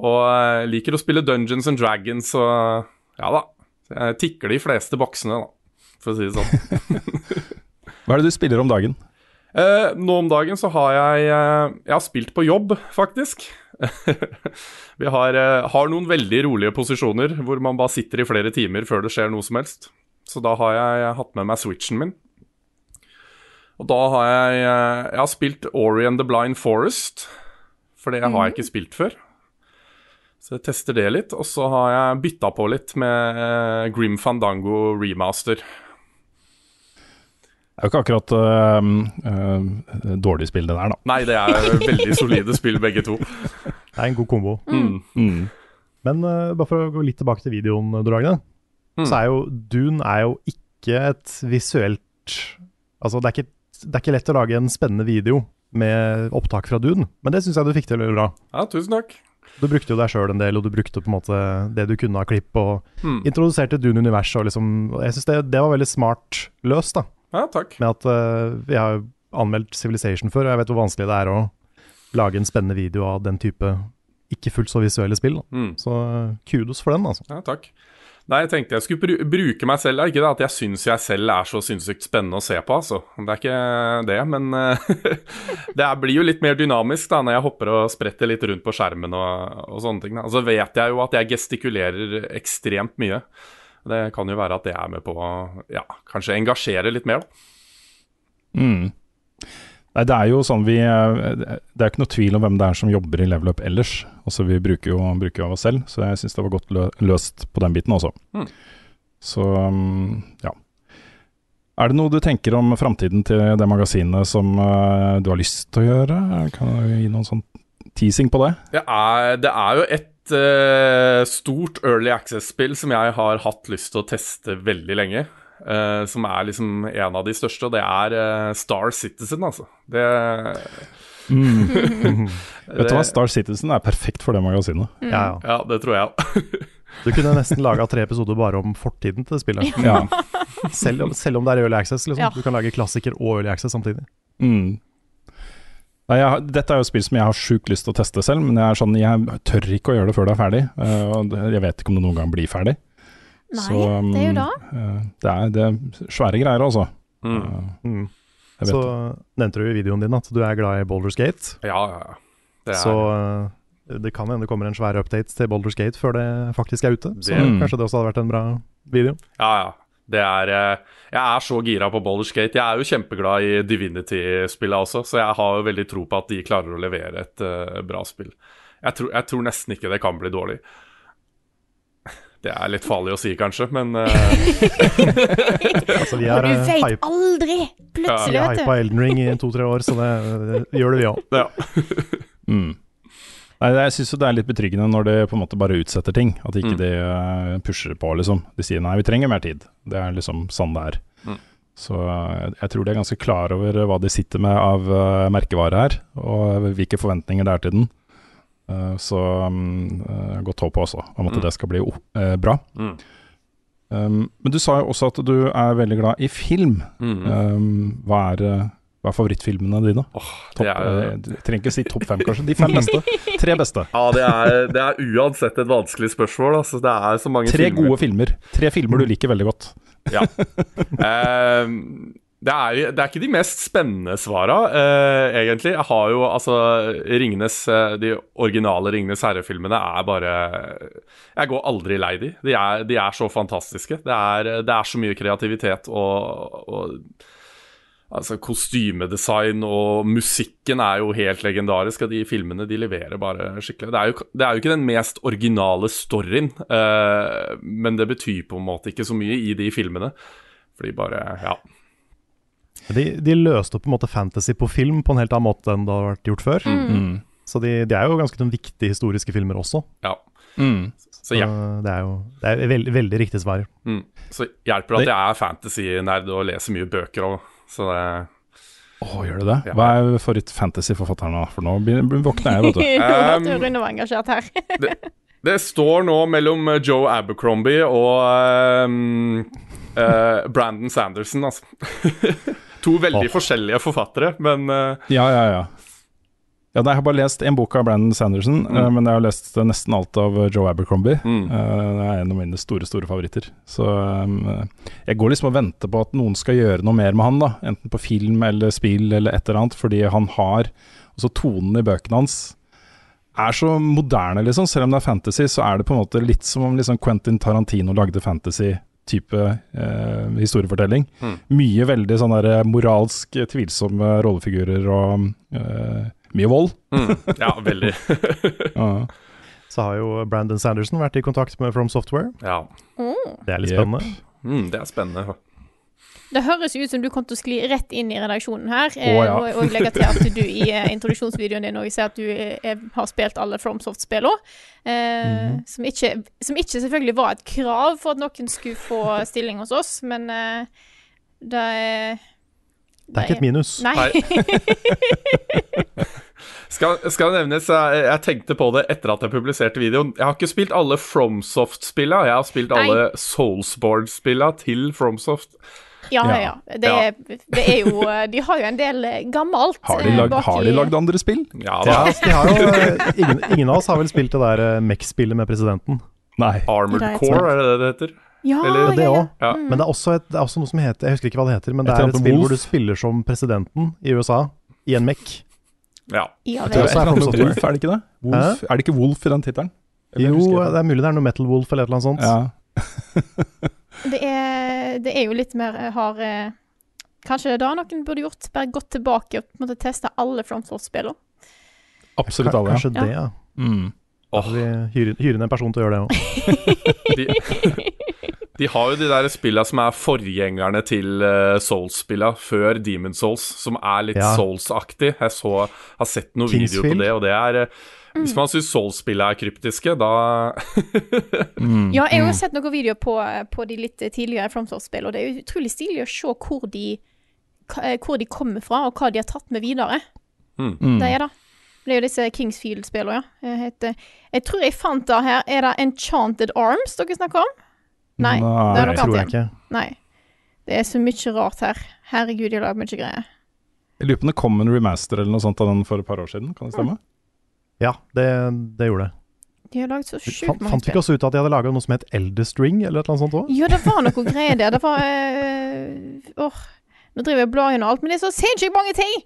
Og eh, liker å spille Dungeons and Dragons og Ja da. Jeg tikker de fleste boksene, da, for å si det sånn. (laughs) Hva er det du spiller om dagen? Eh, nå om dagen så har jeg eh, Jeg har spilt på jobb, faktisk. (laughs) Vi har, eh, har noen veldig rolige posisjoner hvor man bare sitter i flere timer før det skjer noe som helst. Så da har jeg hatt med meg switchen min. Og da har jeg Jeg har spilt Ori and the Blind Forest, for det har jeg ikke spilt før. Så jeg tester det litt. Og så har jeg bytta på litt med eh, Grim Fandango remaster. Det er jo ikke akkurat øh, øh, dårlig spill, det der, da. Nei, det er veldig solide spill, begge to. (laughs) Det er en god kombo. Mm. Mm. Men eh, bare for å gå litt tilbake til videoen, Dragne. Mm. Så er jo Dune er jo ikke et visuelt Altså, det er, ikke, det er ikke lett å lage en spennende video med opptak fra Dune, men det syns jeg du fikk til veldig bra. Ja, tusen takk. Du brukte jo deg sjøl en del, og du brukte på en måte det du kunne av klipp, og Mm. introduserte Dune-universet. og liksom, og Jeg syns det, det var veldig smart løst, da. Ja, takk. Med at uh, vi har anmeldt Civilization før, og jeg vet hvor vanskelig det er å lage en spennende video av den type ikke fullt så visuelle spill. Mm. Så eh, kudos for den, altså. Ja, takk. Nei, jeg tenkte jeg skulle bru bruke meg selv. Ikke det at jeg syns jeg selv er så sinnssykt spennende å se på, altså. Det er ikke det, men eh, (laughs) det blir jo litt mer dynamisk da når jeg hopper og spretter litt rundt på skjermen og, og sånne ting. Da. Og så vet jeg jo at jeg gestikulerer ekstremt mye. Det kan jo være at det er med på å ja, kanskje engasjere litt mer, da. Mm. Nei, det er jo sånn vi eh, Det er ikke noe tvil om hvem det er som jobber i Level Up ellers. Altså Vi bruker jo, bruker jo oss selv, så jeg syns det var godt lø løst på den biten også. Mm. Så um, ja. Er det noe du tenker om framtiden til det magasinet som uh, du har lyst til å gjøre? Kan du gi noen sånn teasing på det? Det er, det er jo et uh, stort early access-spill som jeg har hatt lyst til å teste veldig lenge. Eh, som er liksom en av de største, og det er eh, Star Citizen, altså. Det Mm. (laughs) Vet du hva, Star Citizen er perfekt for det magasinet. Mm. Ja, ja. Ja, det tror jeg òg. Du kunne nesten laga tre episoder bare om fortiden til det spillet. (laughs) Ja. Selv, om- selv om det er Early Access. Liksom. Ja. Du kan lage klassiker og Early Access samtidig. Mm. Nei, jeg, dette er jo spill som jeg har sjukt lyst til å teste selv, men jeg, er sånn, jeg tør ikke å gjøre det før det er ferdig. Uh, og jeg vet ikke om det noen gang blir ferdig. Nei, Så, um, det er jo da. eh, det, er, det er svære greier, altså. Mm. Mm. Så nevnte du i videoen din at du er glad i Boulders Gate. Ja, ja, ja. Det er, Så eh, det kan hende det kommer en svær update til Boulders Gate før det faktisk er ute. Så Det- kanskje det også hadde vært en bra video. ja, ja. Det er eh, Jeg er så gira på Baldur's Gate. Jeg er jo kjempeglad i Divinity-spillet også, så jeg har jo veldig tro på at de klarer å levere et uh, bra spill. Jeg tror, jeg tror nesten ikke det kan bli dårlig. Det er litt farlig å si, kanskje, men uh... (laughs) Altså, vi er du eh, vet hype- aldri! Plutselig, ja. vet hypa. Elden Ring i to-tre år, så det, det gjør det, vi òg. ja. (laughs) Mm. Nei, jeg syns det er litt betryggende når de på en måte bare utsetter ting. At ikke Mm. de eh, pusher på, liksom. De sier nei, vi trenger mer tid. Det er liksom sånn det er. Mm. Så jeg, jeg tror de er ganske klar over hva de sitter med av merkevare her, og hvilke forventninger det er til den. Eh, så um, godt håp også om at Mm. det skal bli eh, bra. Mm. Um, men du sa jo også at du er veldig glad i film. Mm. Um, hva, er, hva er favorittfilmene dine? Oh, top, er, du trenger ikke si topp fem, kanskje. De fem beste. Tre beste. ja, det er, det er uansett et vanskelig spørsmål. Altså, det er så mange Tre filmer. gode filmer. Tre filmer du liker veldig godt. Ja. (laughs) Ehm, det, er, det er ikke de mest spennende svara, eh, egentlig. Jeg har jo altså Ringenes eh, De originale Ringenes herre-filmene er bare Jeg går aldri lei de. De er, de er så fantastiske. Det er, det er så mye kreativitet og, og Altså Kostymedesign og musikken er jo helt legendarisk. Og de filmene de leverer bare skikkelig. Det er jo, det er jo ikke den mest originale storyen, eh, men det betyr på en måte ikke så mye i de filmene. Fordi bare Ja. De, de løste opp på en måte fantasy på film på en helt annen måte enn det har vært gjort før. Mm. Så de, de er jo ganske noen viktige historiske filmer også. ja. Mm. Så, ja. Det er jo det er veldig, veldig riktig svar. Mm. så hjelper det at jeg er fantasy-nerd og leser mye bøker òg. Så det Å, gjør du det? Ja. Hva er favoritt-fantasy-forfatteren nå? For nå våkner jeg, vet du. (laughs) Um, Rune var engasjert her. Det står nå mellom eh, Joe Abercrombie og um, uh, Brandon Sanderson, altså. (laughs) to veldig oh. forskjellige forfattere, men uh... Ja, ja, ja. Ja, nei, Jeg har bare lest en bok av Brandon Sanderson, Mm. uh, men jeg har lest eh, nesten alt av eh, Joe Abercrombie. Mm. Uh, det er en av mine store store favoritter. Så um, jeg går liksom og venter på at noen skal gjøre noe mer med han, da. Enten på film eller spill eller et eller annet, fordi han har Altså tonen i bøkene hans er så moderne, liksom. Selv om det er fantasy, så er det på en måte litt som om liksom Quentin Tarantino lagde fantasy-type eh, historiefortelling. Mm. Mye veldig sånn der moralsk tvilsomme rollefigurer og eh, mye vold. mm, Ja, (laughs) veldig. Ja. Så har jo Brandon Sanderson vært i kontakt med From Software. ja. Mm. Det er litt Jep. spennende. Mm, det er spennende. Det høres jo ut som du kom til å skli rett inn i redaksjonen her. Oh, ja. og, og legge til at du i eh, introduksjonsvideoen din også ser at du er, har spilt alle FromSoft-spillene. Eh, Mhm. som, som ikke selvfølgelig var et krav for at noen skulle få stilling hos oss, men eh, det er Det er ikke et minus. Nei. (laughs) Skal, skal nevnes, jeg, jeg tenkte på det etter at jeg publiserte videoen. Jeg har ikke spilt alle FromSoft-spilla, jeg har spilt Nei. alle Soulsboard-spilla til FromSoft. Ja, ja. Ja. ja. Det, er, det er jo eh, De har jo en del eh, gammelt Har, de eh, lagd, bak har de lagd andre spill? Ja da. Ja, de har jo, ingen, ingen av oss har vel spilt det der Mech-spillet med presidenten. Nei. Armored Det er Core, er det det det heter? Ja, Eller- ja, Det òg. Ja. Men det er, også et, det er også noe som heter Jeg husker ikke hva det heter, men det er et spill hvor du spiller som presidenten i USA i en Mech. Ja. Ja, Det er også er Wolf, er det ikke det? Wolf, er det ikke Wolf i den tittelen? Jo, det er mulig det er noe Metal Wolf eller et eller annet sånt. Ja. (laughs) Det er, det er jo litt mer eh, har eh, Kanskje det er noen burde gjort? Bare gått tilbake og måtte teste alle FromSoft-spillene. Absolutt alle. Kanskje det, ja. Mm. Oh. vi hyre, hyre inn en person til å gjøre det òg. (laughs) De, (laughs) de har jo de der spilla som er forgjengerne til uh, Souls-spilla før Demon Souls, som er litt Ja. Souls-aktig. Jeg så, har sett noen videoer på det, og det er eh, Hvis man syns Souls-spilla er kryptiske, da (laughs) Mm. Ja, jeg har Mm. jo sett noen videoer på, på de litt tidligere FromSoft-spill, og det er utrolig stilig å se hvor de, eh, hvor de kommer fra, og hva de har tatt med videre. Mm. Det er det. Det er jo disse Kingsfield-spillene, ja. Jeg, heter, jeg tror jeg fant det her. Er det Enchanted Arms dere snakker om? Nei. det er Nei, noe tror jeg annet igjen. ikke. Nei. Det er så mye rart her. Herregud, de har lagd mye greier. Jeg lurer på om det kom en remaster eller noe sånt av den for et par år siden, kan det stemme? Ja, det, det gjorde det. De har lagd så sjukt mange mange fant vi spill. ikke også ut at de hadde laga noe som het Elderstring, eller et eller annet sånt òg? Jo, det var noe (laughs) greier der. Det var øh, Åh, nå driver jeg og blar gjennom alt, men det er så sinnssykt mange ting!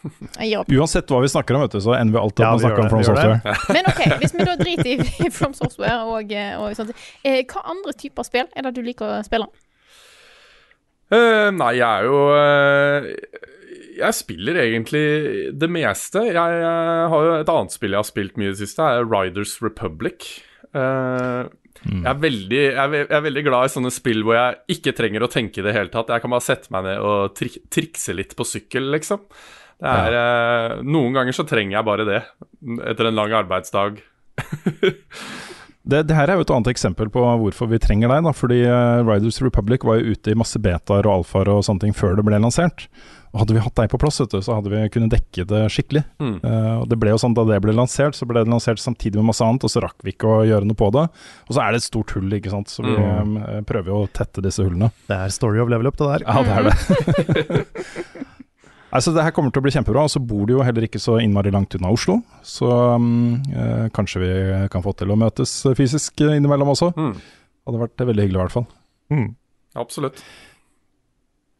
Uansett hva vi snakker om, vet du, så ender vi alltid Ja, opp med å snakke om From Software. Men OK, hvis vi da driter i From Software og, eh, og sånt, eh, hva andre typer spill er det du liker å spille? Uh, Nei, jeg er jo eh, Jeg spiller egentlig det meste. Jeg har jo et annet spill jeg har spilt mye i det siste, er Riders Republic. Uh, Mm. jeg, er veldig, jeg, jeg er veldig glad i sånne spill hvor jeg ikke trenger å tenke i det hele tatt. Jeg kan bare sette meg ned og trik trikse litt på sykkel, liksom. Det er, uh, noen ganger så trenger jeg bare det, etter en lang arbeidsdag. (laughs) Det, det her er jo et annet eksempel på hvorfor vi trenger deg. da, fordi eh, Riders Republic var jo ute i masse betaer og alfaer og sånne ting før det ble lansert. Og Hadde vi hatt deg på plass, vet du, så hadde vi kunnet dekke det skikkelig. Mm. Uh, og det ble jo sånn Da det ble lansert, så ble det lansert samtidig med masse annet, og så rakk vi ikke å gjøre noe på det. Og så er det et stort hull, ikke sant. Så vi Mm. eh, prøver jo å tette disse hullene. Det er story of level up, det der. Ja, det er det. (laughs) altså, det her kommer til å bli kjempebra. Og så bor du jo heller ikke så innmari langt unna Oslo. Så um, eh, kanskje vi kan få til å møtes fysisk innimellom også. Mm. Hadde vært veldig hyggelig, i hvert fall. Mm. Absolutt.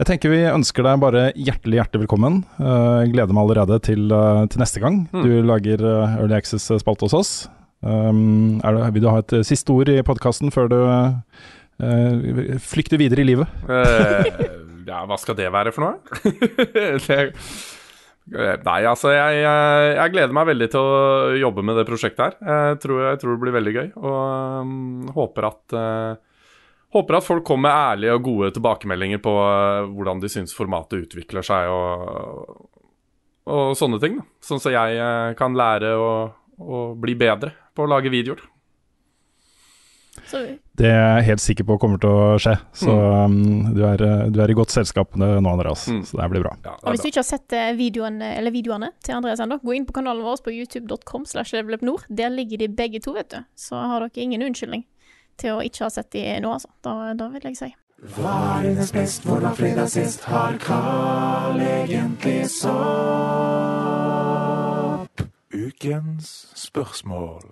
Jeg tenker vi ønsker deg bare hjertelig hjertelig velkommen. Uh, gleder meg allerede til, uh, til neste gang Mm. du lager uh, Early Access-spalte hos oss. Um, det, vil du ha et siste ord i podkasten før du flykter videre i livet? Ja, hva skal det være for noe? (laughs) det, nei, altså jeg, jeg, jeg gleder meg veldig til å jobbe med det prosjektet her. Jeg tror, jeg tror det blir veldig gøy, og um, håper at Håper at folk kommer med ærlige og gode tilbakemeldinger på eh, hvordan de syns formatet utvikler seg og, og sånne ting. Da. Sånn så jeg eh, kan lære å, å bli bedre på å lage videoer. Sorry. Det er jeg helt sikker på kommer til å skje. Så um, du, er, du er i godt selskap nå, Andreas. Mm. Så det her blir bra. Ja, det Og hvis du ikke har sett eh, videoen, eller videoene til Andreas ennå, gå inn på kanalen vår på youtube.com. Der ligger de begge to, vet du. Så har dere ingen unnskyldning til å ikke ha sett de nå, altså. Da, da vil jeg si. Hva er hennes best, hvor var fredag sist? Har Carl egentlig sopp? Ukens spørsmål.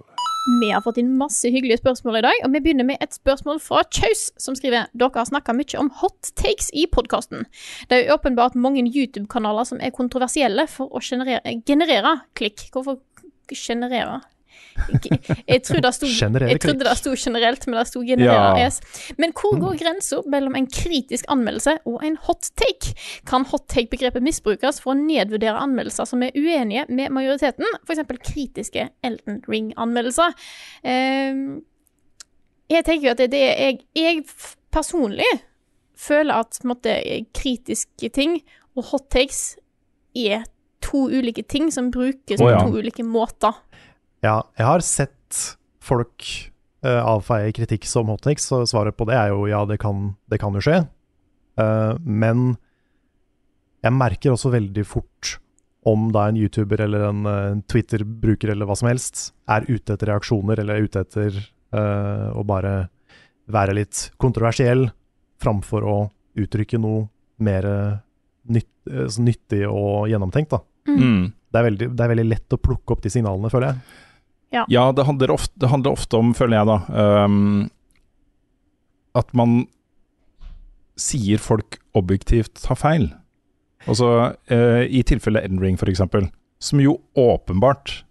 Vi har fått inn masse hyggelige spørsmål i dag, og vi begynner med et spørsmål fra Kjaus, som skriver Dere har snakka mye om hot takes i podkasten. Det er jo åpenbart mange YouTube-kanaler som er kontroversielle for å generere, generere klikk. Hvorfor generere? Jeg, trodde det sto, jeg trodde det sto generelt, men det sto generelt Ja. Men hvor går grensa mellom en kritisk anmeldelse og en hot take? Kan hot take-begrepet misbrukes for å nedvurdere anmeldelser som er uenige med majoriteten, f.eks. kritiske Elton Ring-anmeldelser? Ehm, jeg tenker jo at det, det er jeg, jeg personlig føler at måte, kritiske ting og hot takes er to ulike ting som brukes på ja. to ulike måter. Ja, jeg har sett folk uh, avfeie kritikk som hottakes, så svaret på det er jo ja, det kan, det kan jo skje. Uh, men jeg merker også veldig fort om da en YouTuber eller en uh, Twitter-bruker eller hva som helst er ute etter reaksjoner eller er ute etter uh, å bare være litt kontroversiell framfor å uttrykke noe mer nytt, eh, nyttig og gjennomtenkt. Da. Mm. Det, er veldig, det er veldig lett å plukke opp de signalene, føler jeg. Ja, det handler, ofte, det handler ofte om, føler jeg da, um, at man sier folk objektivt tar feil. Altså, uh, i tilfelle Endring for eksempel, som jo åpenbart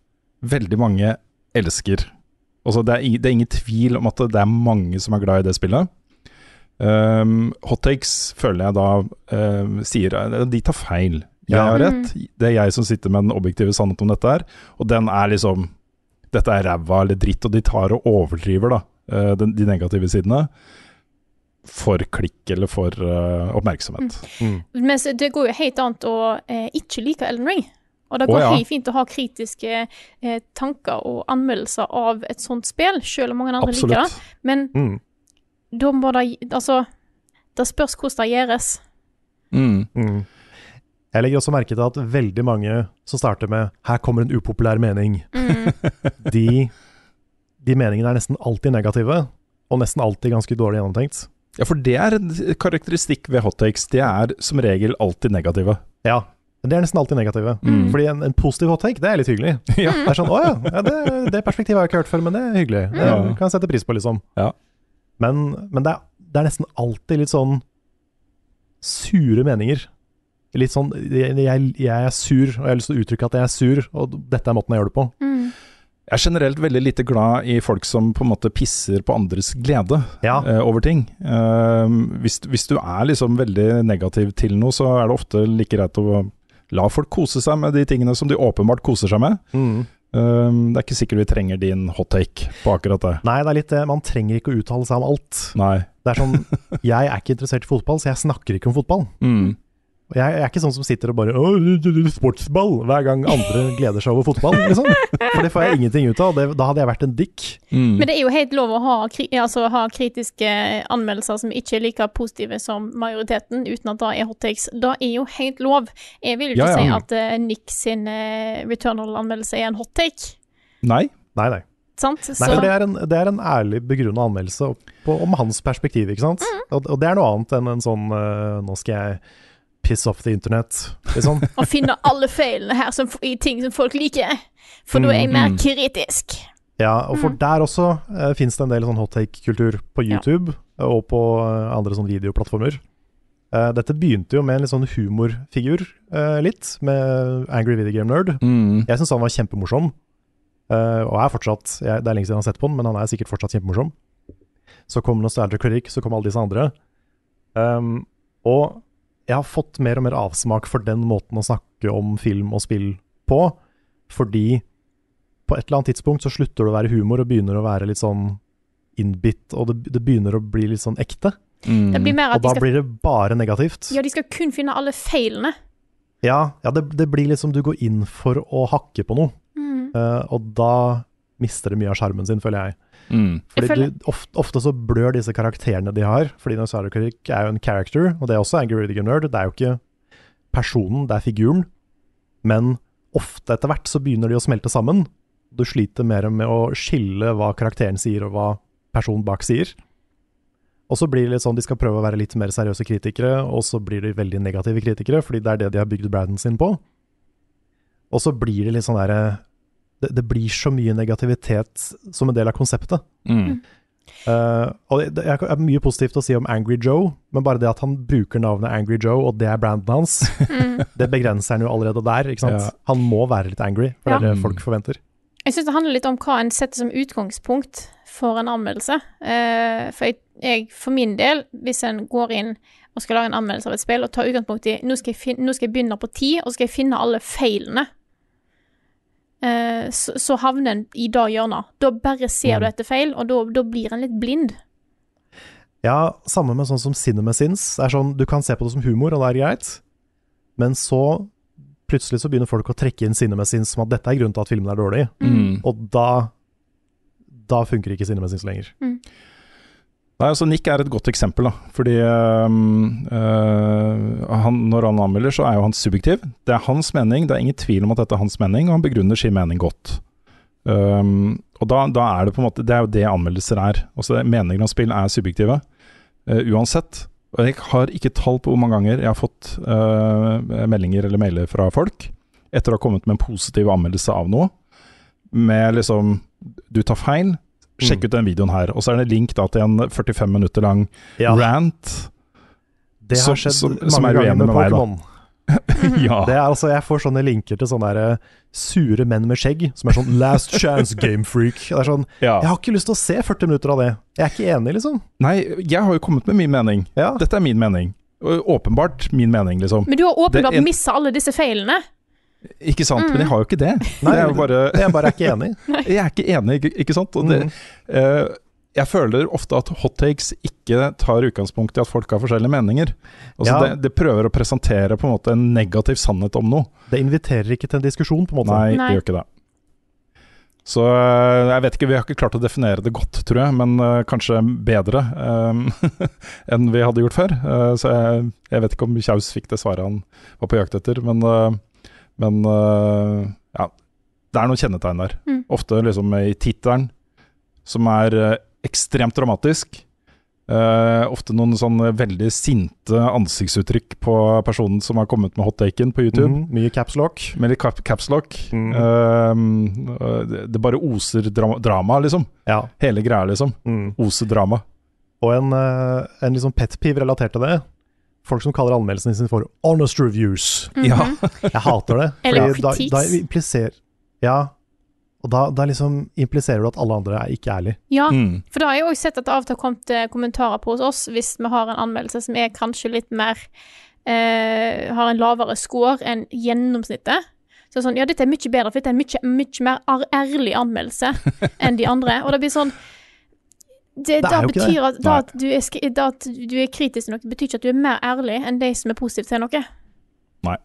veldig mange elsker. Altså, det er, det er ingen tvil om at det er mange som er glad i det spillet. Um, hot takes føler jeg da uh, sier eh, De tar feil. Jeg har rett. Det er jeg som sitter med den objektive sannheten om dette her. Og den er liksom Dette er ræva eller dritt, og de tar og overdriver da de, de negative sidene. For klikk eller for uh, oppmerksomhet. Mm. Men det går jo helt annet å eh, ikke like Elden Ring. Og det går går ja. helt fint å ha kritiske eh, tanker og anmeldelser av et sånt spill, selv om mange andre liker det. Men Mm. da må det Altså, det spørs hvordan det gjøres. Mm. Jeg legger også merke til at veldig mange som starter med 'her kommer en upopulær mening', Mm. (laughs) de, de meningene er nesten alltid negative, og nesten alltid ganske dårlig gjennomtenkt. Ja, for det er en karakteristikk ved hot takes. De er som regel alltid negative. Ja, de er nesten alltid negative. Mm. Fordi en, en positiv hot take, det er litt hyggelig. (laughs) Ja. Det er sånn 'å ja, ja det, det perspektivet har jeg ikke hørt før, men det er hyggelig'. Det Ja. kan jeg sette pris på, liksom. Ja. Men, men det, er, det er nesten alltid litt sånn sure meninger. Litt sånn jeg, jeg, jeg er sur, og jeg har lyst til å uttrykke at jeg er sur, og dette er måten jeg gjør det på. Mm. Jeg er generelt veldig lite glad i folk som på en måte pisser på andres glede Ja. uh, over ting. Uh, hvis, hvis du er liksom veldig negativ til noe, så er det ofte like greit å la folk kose seg med de tingene som de åpenbart koser seg med. Mm. Uh, det er ikke sikkert vi trenger din hot take på akkurat det. Nei, det er litt det. Man trenger ikke å uttale seg om alt. Nei. Det er sånn (laughs) Jeg er ikke interessert i fotball, så jeg snakker ikke om fotball. Mm. Og Jeg, jeg er ikke sånn som sitter og bare sportsball! Hver gang andre gleder seg over fotball, liksom. For det får jeg ingenting ut av. Det, da hadde jeg vært en dick. Mm. Men det er jo helt lov å ha, altså, ha kritiske anmeldelser som ikke er like positive som majoriteten, uten at det er hot takes. Det er jo helt lov. Jeg vil jo ikke Ja, ja. si at uh, Nick sin uh, Returnal-anmeldelse er en hot take, Nei. Nei, nei. sant? Nei, for det er en, det er en ærlig begrunna anmeldelse på, om hans perspektiv, ikke sant. Og, og det er noe annet enn en sånn uh, Nå skal jeg piss off the internet, liksom. (laughs) og finne alle feilene her som, i ting som folk liker, for da er jeg mer Mm. kritisk. Ja, og for der også uh, fins det en del sånn hot take-kultur på Ja. YouTube og på uh, andre sånn videoplattformer. Uh, dette begynte jo med en litt sånn humorfigur, uh, litt, med Angry Video Game Nerd. Mm. Jeg syns han var kjempemorsom, eh, og er fortsatt jeg, Det er lenge siden jeg har sett på han, men han er sikkert fortsatt kjempemorsom. Så kom Nostalgia Critic, så kom alle disse andre. Um, og jeg har fått mer og mer avsmak for den måten å snakke om film og spill på, fordi på et eller annet tidspunkt så slutter det å være humor og begynner å være litt sånn innbitt, og det, det begynner å bli litt sånn ekte. Mm. Det blir mer Og at de da skal, blir det bare negativt. ja, de skal kun finne alle feilene. Ja, ja det, det blir liksom du går inn for å hakke på noe. Mm. uh, og da mister det mye av sjarmen sin, føler jeg. Mm. Fordi føler- du, ofte, ofte så blør disse karakterene de har, fordi Dinosaur Critic er jo en character, og det er også Angry Riddick Nerd. Det er jo ikke personen, det er figuren. Men ofte etter hvert så begynner de å smelte sammen. Du sliter mer med å skille hva karakteren sier, og hva personen bak sier. Og så blir det litt sånn, de skal prøve å være litt mer seriøse kritikere, og så blir de veldig negative kritikere, fordi det er det de har bygd branden sin på. Og så blir det litt sånn derre det, det blir så mye negativitet som en del av konseptet. Mm. Uh, og det, det er mye positivt å si om Angry Joe, men bare det at han bruker navnet Angry Joe, og det er branden hans, (laughs) det begrenser han jo allerede der. ikke sant? Ja. Han må være litt angry, for det er det folk forventer. Jeg syns det handler litt om hva en setter som utgangspunkt for en anmeldelse. Uh, for jeg, jeg, for min del, hvis en går inn og skal lage en anmeldelse av et spill, og tar utgangspunkt i nå skal jeg, fin nå skal jeg begynne på ti, og så skal jeg finne alle feilene, eh, så, så havner en i det hjørnet. Da bare ser Mm. du etter feil, og da, da blir en litt blind. Ja, samme med sånn som Cinema Sins. Det er sånn, du kan se på det som humor, og det er greit, men så plutselig så begynner folk å trekke inn Cinema Sins som at dette er grunnen til at filmen er dårlig, Mm. og da da funker ikke Cinema Sins lenger. Nei, altså Nick er et godt eksempel, da. Fordi øh, han, når han anmelder, så er jo han subjektiv. Det er hans mening, det er ingen tvil om at dette er hans mening, og han begrunner sin mening godt. Um, og da, da er det på en måte Det er jo det anmeldelser er. Altså Meninger om spill er subjektive, uh, uansett. Og jeg har ikke tall på hvor mange ganger jeg har fått uh, meldinger eller mailer fra folk etter å ha kommet med en positiv anmeldelse av noe, med liksom Du tar feil, sjekk Mm. ut den videoen her. Og så er det en link da til en 45 minutter lang Ja. rant. Det har skjedd som- mange som er ganger med med meg, da. Pokémon. (laughs) ja. Det er altså, Jeg får sånne linker til sånne der, sure menn med skjegg, som er sånn 'last chance game freak'. Det er sånn, ja. Jeg har ikke lyst til å se 40 minutter av det. Jeg er ikke enig, liksom. Nei, jeg har jo kommet med min mening. Ja. Dette er min mening. Åpenbart min mening, liksom. Men du har åpenbart en- missa alle disse feilene. Ikke sant? Men jeg har jo ikke det. Nei, det er jo bare Jeg bare er ikke enig. (laughs) Jeg er ikke enig, ikke- ikke sant? Og det, eh, jeg føler ofte at hot takes ikke tar utgangspunkt i at folk har forskjellige meninger. Altså Ja. det, det prøver å presentere på en måte en negativ sannhet om noe. Det inviterer ikke til en diskusjon, på en måte. Nei, Nei. det gjør ikke det. Så eh, jeg vet ikke, vi har ikke klart å definere det godt, tror jeg, men uh, kanskje bedre eh, (laughs) enn vi hadde gjort før. Uh, så jeg, jeg vet ikke om Kjaus fikk det svaret han var på jakt etter, men, men eh, ja. Det er noen kjennetegn der. Mm. Ofte liksom i tittelen, som er eh, ekstremt dramatisk. Uh, ofte noen sånn veldig sinte ansiktsuttrykk på personen som har kommet med hot-taken på YouTube. Mm, Mye capslock. Med litt cap capslock. Mm. Uh, det, det bare oser dra drama, liksom. Ja. Hele greia, liksom. Mm. Oser drama. Og en, en liksom pet peeve relatert til det. Folk som kaller anmeldelsene sine for 'honest reviews'. Ja. Jeg hater det. Eller fordi da, da impliserer Ja. Og da, da liksom impliserer du at alle andre er ikke ærlige. Ja, Mm. for da har jeg òg sett at det av og til har kommet eh, kommentarer på hos oss hvis vi har en anmeldelse som er kanskje litt mer eh, Har en lavere score enn gjennomsnittet. Så sånn, ja, dette er mye bedre, for dette er en mye, mye mer ærlig anmeldelse (laughs) enn de andre. Og det blir sånn Det, Det da betyr at, da at, du er, da at du er kritisk til noe, betyr ikke at du er mer ærlig enn de som er positive til noe. Nei.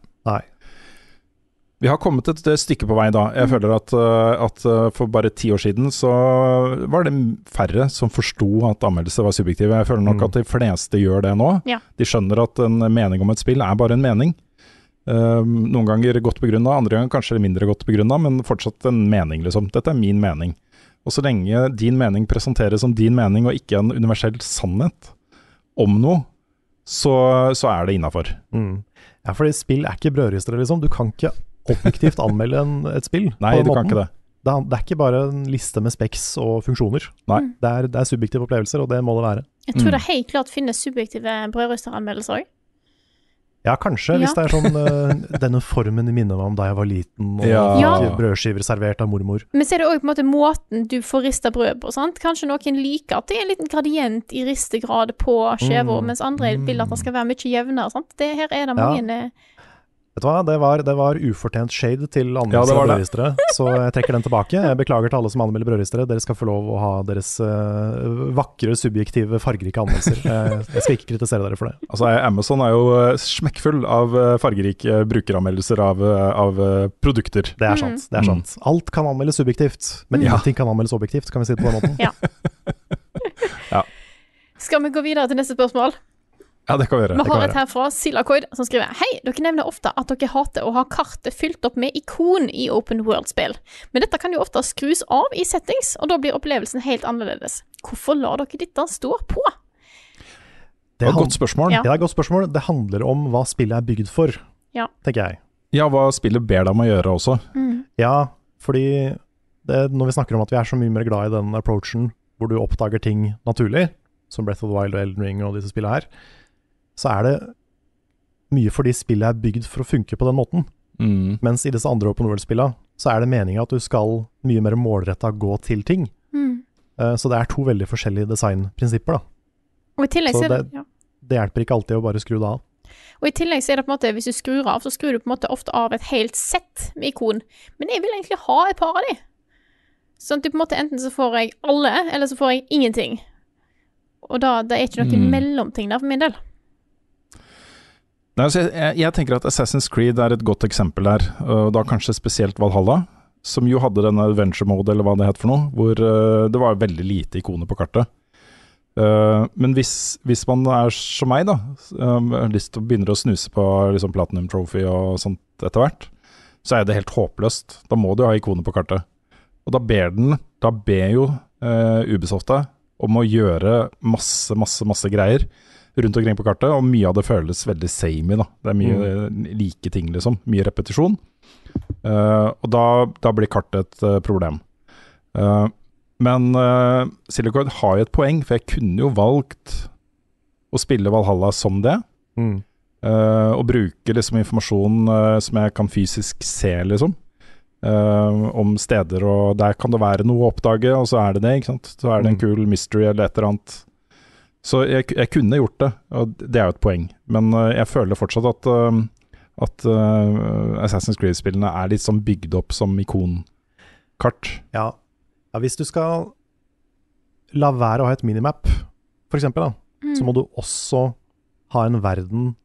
Vi har kommet et stykke på vei da. Jeg føler at, eh, at eh, for bare ti år siden så var det færre som forsto at anmeldelser var subjektive. Jeg føler nok Mm. at de fleste gjør det nå. Ja. De skjønner at en mening om et spill er bare en mening. Um, noen ganger godt begrunna, andre ganger kanskje mindre godt begrunna, men fortsatt en mening, liksom. Dette er min mening. Og så lenge din mening presenteres som din mening, og ikke en universell sannhet om noe, så, så er det innafor. Mm. Ja, fordi spill er ikke brødristere, liksom. Du kan ikke objektivt (laughs) anmelde en, et spill. Nei, du måten. kan ikke det. Det er, det er ikke bare en liste med speks og funksjoner. Nei. Det er, det er subjektive opplevelser, og det må det være. Jeg tror Mm. det helt klart finnes subjektive brødristeranmeldelser òg. Ja, kanskje, hvis det er sånn eh, Denne formen minner meg om da jeg var liten, og Ja. brødskiver servert av mormor. Men så er det òg på en måte måten du får rista brød på. sant? Kanskje noen liker at det er en liten gradient i ristegrad på skiva, Mm. mens andre vil at det skal være mye jevnere. sant? Det, her er det mange eh, Vet du hva, det var, det var ufortjent shade til var av brødristere, så jeg trekker den tilbake. Jeg beklager til alle som anmelder brødristere. Dere skal få lov å ha deres uh, vakre, subjektive, fargerike anmeldelser. Jeg, (laughs) jeg skal ikke kritisere dere for det. Altså, Amazon er jo eh, smekkfull av eh, fargerike brukeranmeldelser av, eh, av eh, produkter. Det er sant. det er sant. Alt kan anmeldes subjektivt, men Ja. ingenting kan anmeldes objektivt, kan vi si det på den måten. Ja. (laughs) Ja. Skal vi gå videre til neste spørsmål? Ja, det kan vi gjøre. Vi har et her fra Silakoid som skriver Hei, dere nevner ofte at dere hater å ha kartet fylt opp med ikon i open world-spill. Men dette kan jo ofte skrus av i settings, og da blir opplevelsen helt annerledes. Hvorfor lar dere dette stå på? Det er et godt spørsmål. Ja. Det er et godt spørsmål. Det handler om hva spillet er bygd for, Ja. tenker jeg. Ja, hva spillet ber deg om å gjøre også. Ja, fordi det, når vi snakker om at vi er så mye mer glad i den approachen hvor du oppdager ting naturlig, som Breath of the Wild og Elden Ring og disse spillene her, så er det mye fordi spillet er bygd for å funke på den måten. Mm. Mens i disse andre open world-spillene så er det meninga at du skal mye mer målretta gå til ting. Mm. Eh, Så det er to veldig forskjellige designprinsipper, da. Og i tillegg Så er det- ja. Det hjelper ikke alltid å bare skru det av. Og i tillegg så er det på en måte, hvis du skrur av, så skrur du på en måte ofte av et helt sett med ikon. Men jeg vil egentlig ha et par av de. Sånn at du på en måte enten så får jeg alle, eller så får jeg ingenting. Og da det er ikke noe Mm. mellomting der for min del. Nei, altså, jeg, jeg, tenker at Assassin's Creed er et godt eksempel der, da kanskje spesielt Valhalla, som jo hadde denne adventure mode, eller hva det het for noe, hvor eh, det var veldig lite ikoner på kartet. Eh, men hvis, hvis man er som meg, da, har lyst til å begynne å snuse på liksom, Platinum Trophy og sånt etter hvert, så er det helt håpløst. Da må du ha ikoner på kartet. Og da ber den, da ber jo uh, om å gjøre masse, masse, masse greier rundt omkring på kartet, og mye av det føles veldig samey, da. Det er mye mm. like ting, liksom. Mye repetisjon. Uh, og da, da blir kartet et uh, problem. Uh, men uh, Silicon har jo et poeng, for jeg kunne jo valgt å spille Valhalla som det. Mm. og bruke liksom informasjon som jeg kan fysisk se, liksom. om steder, og der kan det være noe å oppdage, og så er det det. ikke sant? Så er det en Mm. kul mystery eller et eller annet. Så jeg, jeg kunne gjort det, og det er jo et poeng. Men uh, jeg føler fortsatt at, uh, at uh, Assassin's Creed-spillene er litt sånn bygd opp som ikonkart. Ja. ja, hvis du skal la være å ha et minimap, for eksempel, da, Mm. så må du også ha en verden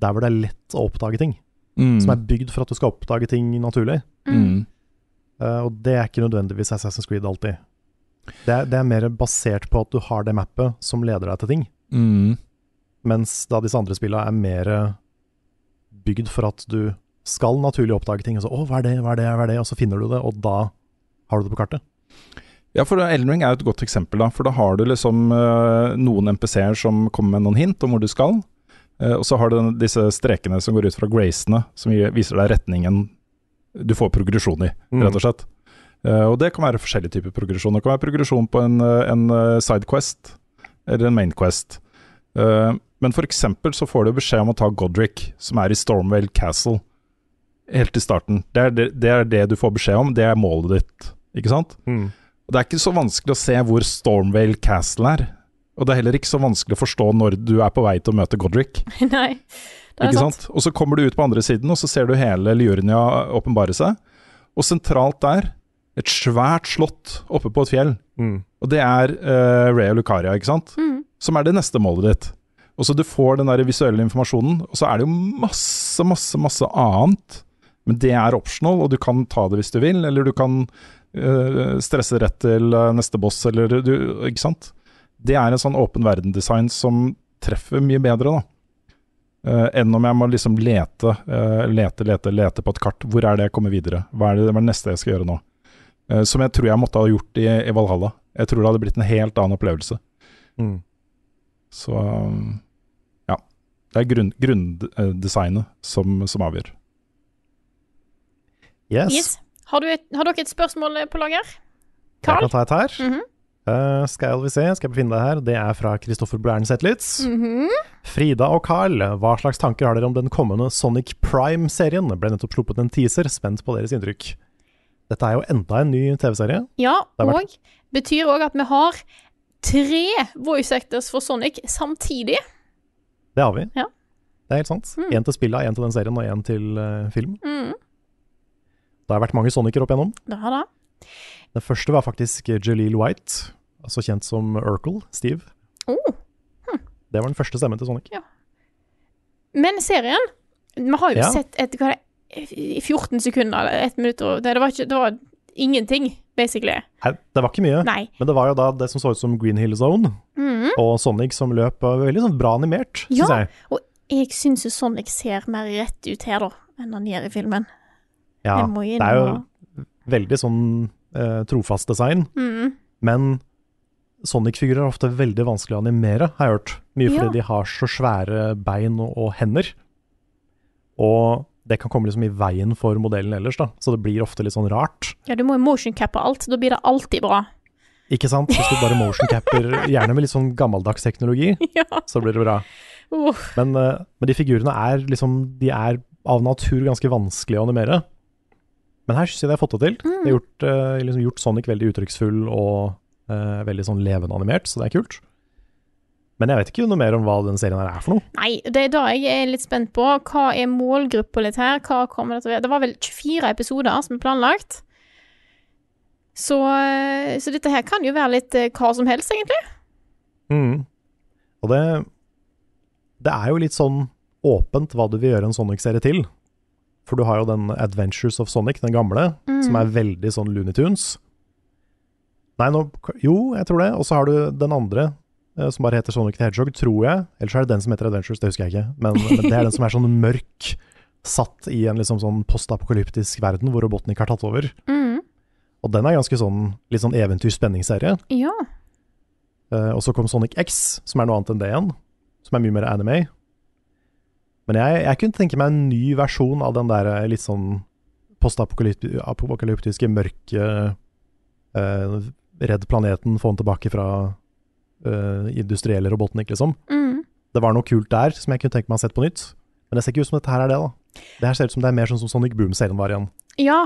der hvor det er lett å oppdage ting. Mm. Som er bygd for at du skal oppdage ting naturlig. Mm. Eh, og det er ikke nødvendigvis Assassin's Creed alltid. Det er, det er mer basert på at du har det mappet som leder deg til ting. Mm. Mens da disse andre spillene er mer bygd for at du skal naturlig oppdage ting. Og så, å, hva er det, hva er det, hva er det? Og så finner du det, og da har du det på kartet. Ja, for Elden Ring er et godt eksempel, da. For da har du liksom eh, noen MPC-er som kommer med noen hint om hvor du skal. Eh, og så har du den, disse strekene som går ut fra gracene, som viser deg retningen du får progresjon i, Mm. rett og slett. Eh, og det kan være forskjellige typer progresjon. Det kan være progresjon på en, eh, en eh, sidequest eller en mainquest. Uh, men eksempel så får du beskjed om å ta Godric, som er i Stormvale Castle, helt i starten. Det er det, det er det du får beskjed om, det er målet ditt, ikke sant? Og Det er ikke så vanskelig å se hvor Stormvale Castle er. Og det er heller ikke så vanskelig å forstå når du er på vei til å møte Godric. (laughs) Nei, det er Ikke sant. sant? Og så kommer du ut på andre siden, og så ser du hele Liurnia åpenbare seg. Og sentralt der, et svært slott oppe på et fjell. Og det er uh, Rea Lucaria, ikke sant? Mm. Som er det neste målet ditt. Og så du får den der visuelle informasjonen, og så er det jo masse, masse, masse annet. Men det er optional, og du kan ta det hvis du vil, eller du kan uh, stresse rett til eh, neste boss, eller du Ikke sant? Det er en sånn åpen verden-design som treffer mye bedre, da. Uh, enn om jeg må liksom lete, uh, lete, lete, lete på et kart. Hvor er det jeg kommer videre? Hva er det, hva er det neste jeg skal gjøre nå? Eh, som jeg tror jeg måtte ha gjort i, i Valhalla. Jeg tror det hadde blitt en helt annen opplevelse. Mm. Så um, ja. Det er grunn- grunndesignet som, som avgjør. Yes. Yes. Har, du et, har dere et spørsmål eh, på lager? Jeg kan ta et her. Mm -hmm. Uh, skal vi se, skal jeg befinne det her. Det er fra Kristoffer Blæren Zetlitz. Mhm. Frida og Carl, hva slags tanker har dere om den kommende Sonic Prime-serien? Ble nettopp sluppet en teaser, spent på deres inntrykk. Dette er jo enda en ny TV-serie. Ja, og betyr òg at vi har tre voice actors for Sonic samtidig. Det har vi. Ja. Det er helt sant. Mm. Til spillet, én til den serien og én til uh, film. Mm, Det har vært mange Sonicer opp igjennom. det har det. Den første var faktisk Jaleel White, altså kjent som Urkel, Steve. Oh. Det var den første stemmen til Sonic. Men serien Vi har jo Ja. sett et, hva er det, i 14 sekunder, eller ett minutt det, det, var ikke, det var ingenting, basically. Nei, det var ikke mye, Nei. men det var jo da det som så ut som Green Hill Zone, mm. og Sonic som løp veldig sånn bra animert, syns Ja, jeg. og jeg syns jo Sonic ser mer rett ut her, da, enn han gjør i filmen. Ja, det er jo og... veldig sånn eh, trofast design, mm. men Sonic-figurer er ofte veldig vanskelig å animere, har jeg hørt. Mye fordi Ja. de har så svære bein og, og hender. Og det kan komme liksom i veien for modellen ellers, da. Så det blir ofte litt sånn rart. Ja, du må jo motioncappe alt, da blir det alltid bra. Ikke sant? Hvis du bare motioncapper, gjerne med litt sånn gammeldags teknologi, (laughs) Ja. så blir det bra. Men, eh, men de figurene er liksom De er av natur ganske vanskelig å animere. Men her syns jeg de har fått det til. De har gjort, eh, liksom gjort Sonic veldig uttrykksfull og uh, veldig sånn levende animert, så det er kult. Men jeg vet ikke noe mer om hva den serien her er for noe. Nei, det er da jeg er litt spent på. Hva er målgruppa litt her? Hva kommer det til å være? Det var vel 24 episoder som er planlagt. Så, eh, så dette her kan jo være litt eh, hva som helst, egentlig. Mm. Og det Det er jo litt sånn åpent hva du vil gjøre en Sonic-serie til. For du har jo den Adventures of Sonic, den gamle, Mm. som er veldig sånn Looney Tunes. Nei, nå Jo, jeg tror det. Og så har du den andre, som bare heter Sonic the Hedgehog, tror jeg. Ellers er det den som heter Adventures, det husker jeg ikke. Men, men det er den som er sånn mørk, satt i en liksom sånn postapokalyptisk verden hvor Robotnik har tatt over. Mm. Og den er ganske sånn litt sånn eventyr-spenningsserie. Ja. Uh, og så kom Sonic X, som er noe annet enn det igjen. Som er mye mer anime. Men jeg, jeg kunne tenke meg en ny versjon av den der eh, litt sånn postapokalyptiske, mørke uh, Redd planeten, få den tilbake fra eh, industrielle Robotnik, liksom. Mm. Det var noe kult der som jeg kunne tenke meg å sett på nytt. Men det ser ikke ut som dette her er det, da. Det her ser ut som det er mer sånn som Sonic Boom-serien var igjen. Ja,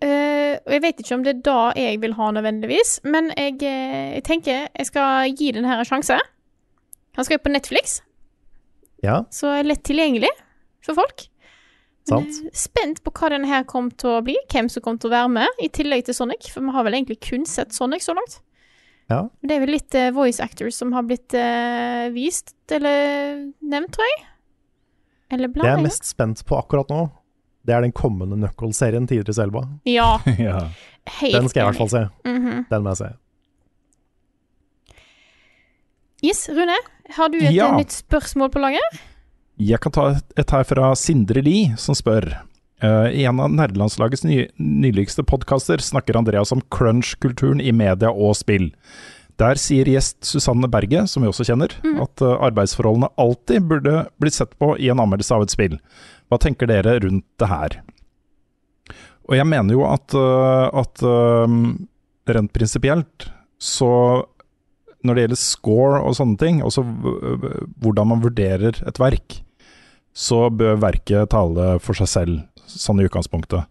eh, og jeg vet ikke om det er da jeg vil ha nødvendigvis, men jeg, eh, jeg tenker jeg skal gi den her en sjanse. Han skal jo på Netflix, Ja, så lett tilgjengelig for folk. sant? Spent på hva denne her kommer til å bli, hvem som kommer til å være med, i tillegg til Sonic, for vi har vel egentlig kun sett Sonic så langt. Ja. Det er vel litt uh, voice actors som har blitt uh, vist, eller nevnt, tror jeg. Eller Det jeg er mest spent på akkurat nå, det er den kommende Knuckles-serien til Idris Elba. Ja, (laughs) ja. helt Den skal jeg i hvert fall se. Mhm. Den må jeg se. Yes, Rune, har du et Ja. eh, nytt spørsmål på lager? Jeg kan ta et, her fra Sindre Li, som spør. Eh, I en av nerdelandslagets ny, nyligste podkaster snakker Andreas om crunch-kulturen i media og spill. Der sier gjest Susanne Berge, som vi også kjenner, at eh, arbeidsforholdene alltid burde blitt sett på i en anmeldelse av et spill. Hva tenker dere rundt det her? Og jeg mener jo at, eh, at rent prinsipielt så når det gjelder score og sånne ting, v- hvordan man vurderer et verk, så bør verket tale for seg selv, sånn i utgangspunktet.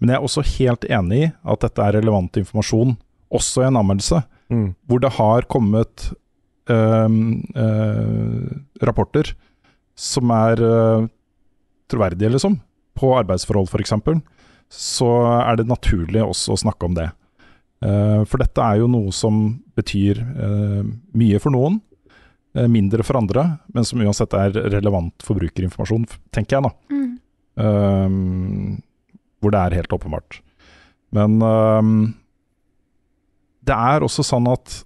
Men jeg er også helt enig i at dette er relevant informasjon, også i en anmeldelse, Mm. hvor det har kommet øh, øh, rapporter som er øh, troverdige, liksom, på arbeidsforhold f.eks., så er det naturlig også å snakke om det. Uh, for dette er jo noe som betyr uh, mye for noen, mindre for andre, men som uansett er relevant forbrukerinformasjon, tenker jeg, da. Mm. Um, hvor det er helt åpenbart. Men um, det er også sånn at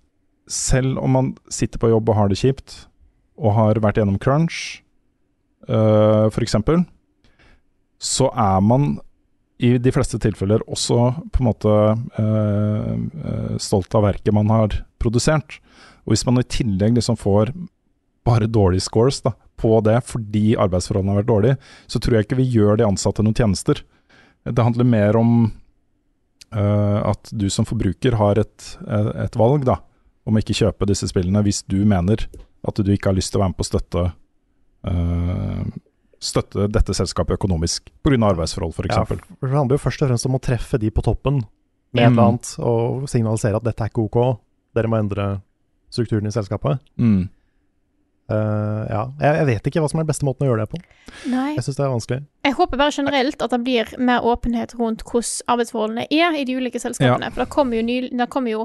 selv om man sitter på jobb og har det kjipt, og har vært gjennom crunch, uh, f.eks., så er man i de fleste tilfeller også på en måte uh, eh, stolt av verket man har produsert. Og hvis man i tillegg liksom får bare dårlige scores da, på det fordi arbeidsforholdene har vært dårlige, så tror jeg ikke vi gjør de ansatte noen tjenester. Det handler mer om uh, at du som forbruker har et, et valg da, om å ikke kjøpe disse spillene hvis du mener at du ikke har lyst til å være med på å støtte uh, støtte dette selskapet økonomisk pga. arbeidsforhold, f.eks. Ja, for det handler jo først og fremst om å treffe de på toppen med et Mm. eller annet, og signalisere at dette er ikke ok, dere må endre strukturen i selskapet. Mm. Uh, ja. Jeg, jeg vet ikke hva som er den beste måten å gjøre det på. Nei. Jeg syns det er vanskelig. Jeg håper bare generelt at det blir mer åpenhet rundt hvordan arbeidsforholdene er i de ulike selskapene. For det kommer, jo ny, det kommer jo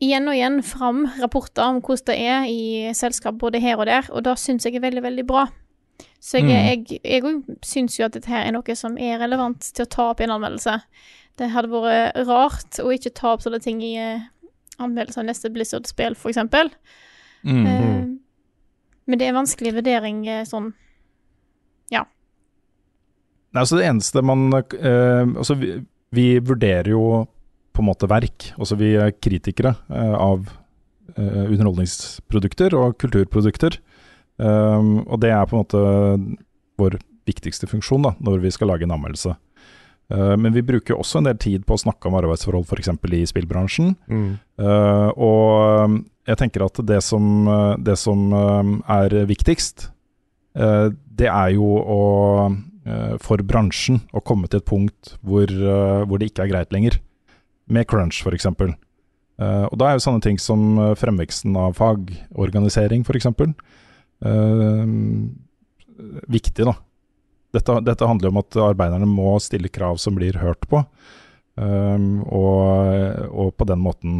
igjen og igjen fram rapporter om hvordan det er i selskap både her og der, og det syns jeg er veldig, veldig bra. Så jeg, Mm. jeg, jeg syns jo at dette her er noe som er relevant til å ta opp i en anmeldelse. Det hadde vært rart å ikke ta opp sånne ting i eh, anmeldelse av neste Blizzard-spill, eksempel. Mm. Eh, men det er vanskelig vurdering eh, sånn Ja. Nei, altså det eneste man eh, Altså, vi, vi vurderer jo på en måte verk. Altså vi er kritikere eh, av eh, underholdningsprodukter og kulturprodukter. Um, og det er på en måte vår viktigste funksjon da, når vi skal lage en anmeldelse. Eh, men vi bruker også en del tid på å snakke om arbeidsforhold f.eks. i spillbransjen. Mm. Eh, og um, jeg tenker at det som, eh, det som er viktigst, eh, det er jo å, eh, for bransjen å komme til et punkt hvor, eh, hvor det ikke er greit lenger. Med crunch, f.eks. Uh, og da er jo sånne ting som eh, fremveksten av fagorganisering, f.eks. Uh, viktig, da. Dette, dette handler om at arbeiderne må stille krav som blir hørt på. Um, og, og på den måten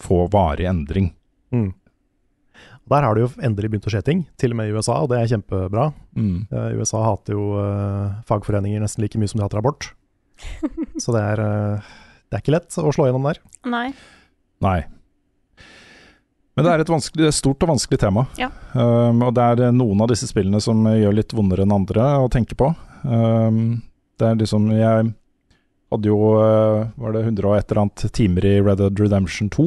få varig endring. Mm. Der har det jo endelig begynt å skje ting, til og med i USA, og det er kjempebra. Mm. Uh, USA hater jo uh, fagforeninger nesten like mye som de hater abort. (laughs) Så det er, uh, det er ikke lett å slå gjennom der. Nei. Nei. Men det er et vanskelig, stort og vanskelig tema. Ja. Um, og det er eh, noen av disse spillene som eh, gjør litt vondere enn andre å tenke på. Um, det er liksom Jeg hadde jo eh, Var det 100 og et eller annet timer i Red Dead Redemption 2.